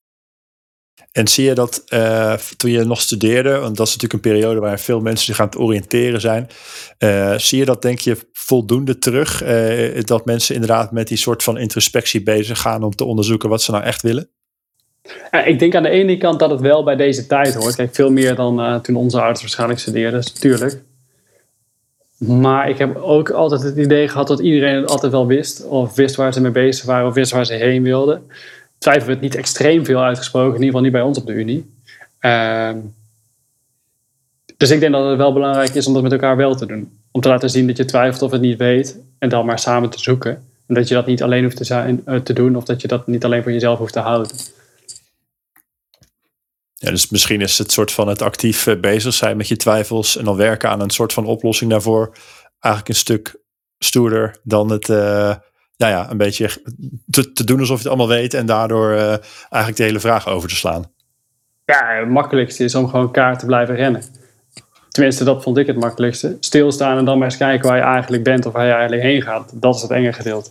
En zie je dat uh, toen je nog studeerde, want dat is natuurlijk een periode waar veel mensen zich aan het oriënteren zijn. Uh, zie je dat, denk je, voldoende terug? Uh, dat mensen inderdaad met die soort van introspectie bezig gaan om te onderzoeken wat ze nou echt willen? ik denk aan de ene kant dat het wel bij deze tijd hoort. Veel meer dan toen onze ouders waarschijnlijk studeerden, natuurlijk. Maar ik heb ook altijd het idee gehad dat iedereen het altijd wel wist. Of wist waar ze mee bezig waren, of wist waar ze heen wilden. Twijfel werd niet extreem veel uitgesproken, in ieder geval niet bij ons op de Unie. Uh, dus ik denk dat het wel belangrijk is om dat met elkaar wel te doen. Om te laten zien dat je twijfelt of het niet weet. En dan maar samen te zoeken. En dat je dat niet alleen hoeft te, zijn, uh, te doen, of dat je dat niet alleen voor jezelf hoeft te houden. Ja, dus misschien is het soort van het actief eh, bezig zijn met je twijfels en dan werken aan een soort van oplossing daarvoor eigenlijk een stuk stoerder dan het, uh, nou ja, een beetje te, te, doen alsof je het allemaal weet en daardoor uh, eigenlijk de hele vraag over te slaan. Ja, het makkelijkste is om gewoon kaart te blijven rennen. Tenminste, dat vond ik het makkelijkste. Stilstaan en dan maar eens kijken waar je eigenlijk bent of waar je eigenlijk heen gaat. Dat is het enge gedeelte.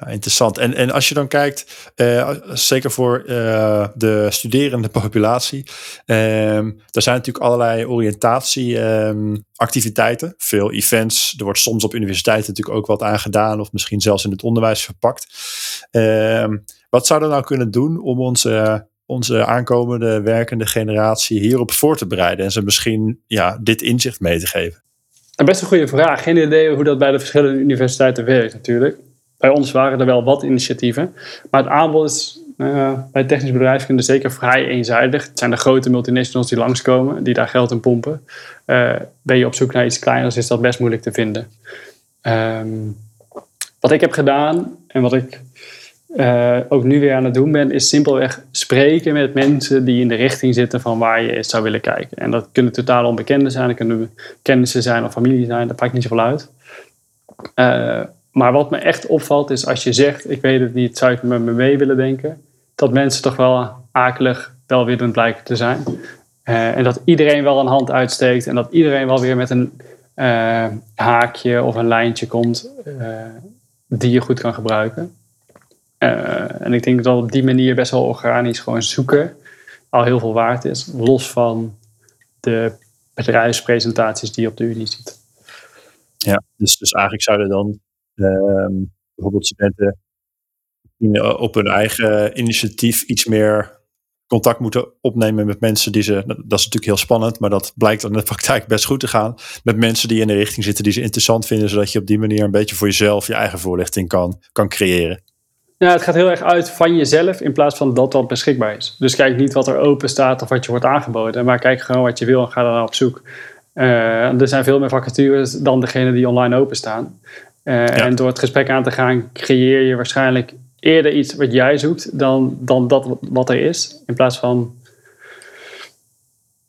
Ja, interessant. En, en als je dan kijkt, uh, zeker voor uh, de studerende populatie, um, er zijn natuurlijk allerlei oriëntatieactiviteiten, um, veel events. Er wordt soms op universiteiten natuurlijk ook wat aan gedaan, of misschien zelfs in het onderwijs verpakt. Um, wat zouden we nou kunnen doen om onze, onze aankomende werkende generatie hierop voor te bereiden en ze misschien ja, dit inzicht mee te geven? Best een goede vraag. Geen idee hoe dat bij de verschillende universiteiten werkt, natuurlijk bij ons waren er wel wat initiatieven. Maar het aanbod is uh, bij technisch bedrijfskunde zeker vrij eenzijdig. Het zijn de grote multinationals die langskomen, die daar geld in pompen. Uh, ben je op zoek naar iets kleiners, is dat best moeilijk te vinden. Um, wat ik heb gedaan en wat ik uh, ook nu weer aan het doen ben, is simpelweg spreken met mensen die in de richting zitten van waar je zou willen kijken. En dat kunnen totaal onbekenden zijn, dat kunnen kennissen zijn of familie zijn, dat maakt niet zoveel uit. Maar wat me echt opvalt is als je zegt, ik weet het niet, zou ik met me mee willen denken, dat mensen toch wel akelig welwillend blijken te zijn. Uh, en dat iedereen wel een hand uitsteekt en dat iedereen wel weer met een haakje of een lijntje komt die je goed kan gebruiken. En ik denk dat op die manier best wel organisch gewoon zoeken al heel veel waard is. Los van de bedrijfspresentaties die je op de Unie ziet. Ja, dus, dus eigenlijk zouden dan uh, bijvoorbeeld studenten op hun eigen initiatief iets meer contact moeten opnemen met mensen die ze. Dat is natuurlijk heel spannend, maar dat blijkt in de praktijk best goed te gaan. Met mensen die in de richting zitten die ze interessant vinden, zodat je op die manier een beetje voor jezelf je eigen voorlichting kan, kan creëren. Ja, het gaat heel erg uit van jezelf in plaats van dat wat beschikbaar is. Dus kijk niet wat er open staat of wat je wordt aangeboden, maar kijk gewoon wat je wil en ga daar op zoek. Uh, er zijn veel meer vacatures dan degene die online openstaan. Uh, En door het gesprek aan te gaan, creëer je waarschijnlijk eerder iets wat jij zoekt dan, dan dat wat er is. In plaats van.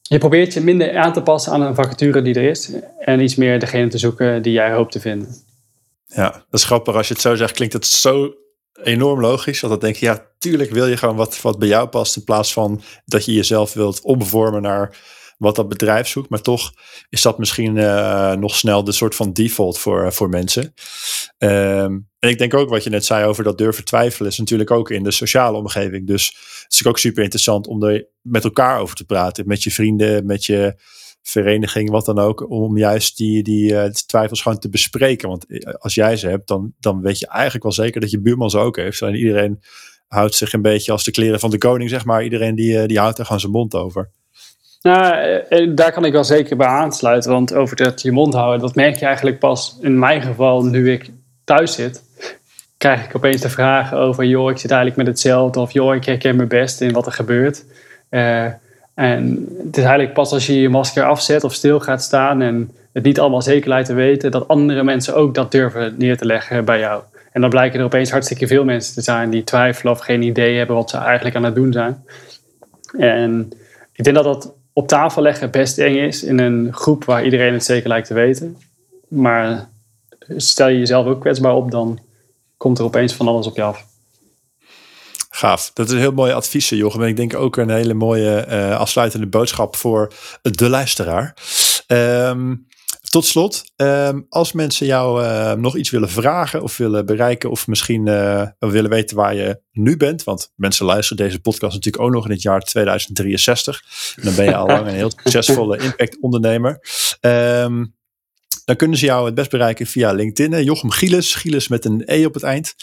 Je probeert je minder aan te passen aan een vacature die er is. En iets meer degene te zoeken die jij hoopt te vinden. Ja, dat is grappig. Als je het zo zegt, klinkt het zo enorm logisch. Want dan denk je, ja, tuurlijk wil je gewoon wat, wat bij jou past. In plaats van dat je jezelf wilt omvormen naar wat dat bedrijf zoekt. Maar toch is dat misschien uh, nog snel de soort van default voor, uh, voor mensen. Um, en ik denk ook wat je net zei over dat durven twijfelen, is natuurlijk ook in de sociale omgeving. Dus het is ook super interessant om er met elkaar over te praten. Met je vrienden, met je vereniging, wat dan ook. Om juist die, die uh, twijfels gewoon te bespreken. Want als jij ze hebt, dan, dan weet je eigenlijk wel zeker dat je buurman ze ook heeft. En iedereen houdt zich een beetje als de kleren van de koning, zeg maar. Iedereen die, die houdt er gewoon zijn mond over. Nou, daar kan ik wel zeker bij aansluiten. Want over dat je mond houden, dat merk je eigenlijk pas in mijn geval nu ik thuis zit. Krijg ik opeens de vragen over, joh, ik zit eigenlijk met hetzelfde. Of joh, ik herken me best in wat er gebeurt. Uh, en het is eigenlijk pas als je je masker afzet of stil gaat staan en het niet allemaal zeker lijkt te weten, dat andere mensen ook dat durven neer te leggen bij jou. En dan blijken er opeens hartstikke veel mensen te zijn die twijfelen of geen idee hebben wat ze eigenlijk aan het doen zijn. En ik denk dat dat op tafel leggen best eng is in een groep waar iedereen het zeker lijkt te weten. Maar stel je jezelf ook kwetsbaar op, dan komt er opeens van alles op je af. Gaaf. Dat is een heel mooi advies, Jochem. En ik denk ook een hele mooie uh, afsluitende boodschap voor de luisteraar. Um, tot slot, um, als mensen jou uh, nog iets willen vragen of willen bereiken, of misschien uh, willen weten waar je nu bent, want mensen luisteren deze podcast natuurlijk ook nog in het jaar 2063. En dan ben je al lang een heel succesvolle impact-ondernemer. Um, dan kunnen ze jou het best bereiken via LinkedIn. Jochem Gieles, Gieles met een E op het eind.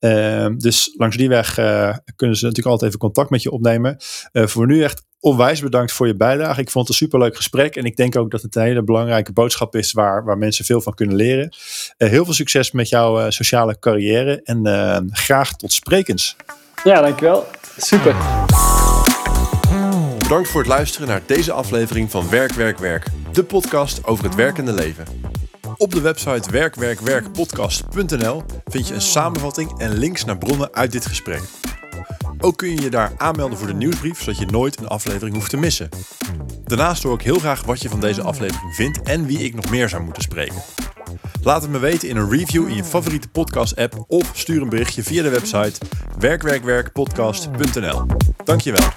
Uh, dus langs die weg uh, kunnen ze natuurlijk altijd even contact met je opnemen. Uh, voor nu echt onwijs bedankt voor je bijdrage. Ik vond het een superleuk gesprek. En ik denk ook dat het een hele belangrijke boodschap is waar, waar mensen veel van kunnen leren. heel veel succes met jouw sociale carrière. En graag tot sprekens. Ja, dankjewel. Super. Bedankt voor het luisteren naar deze aflevering van Werk, Werk, Werk. De podcast over het werkende leven. Op de website werkwerkwerkpodcast.nl vind je een samenvatting en links naar bronnen uit dit gesprek. Ook kun je je daar aanmelden voor de nieuwsbrief, zodat je nooit een aflevering hoeft te missen. Daarnaast hoor ik heel graag wat je van deze aflevering vindt en wie ik nog meer zou moeten spreken. Laat het me weten in een review in je favoriete podcast-app of stuur een berichtje via de website werkwerkwerkpodcast.nl. Dankjewel.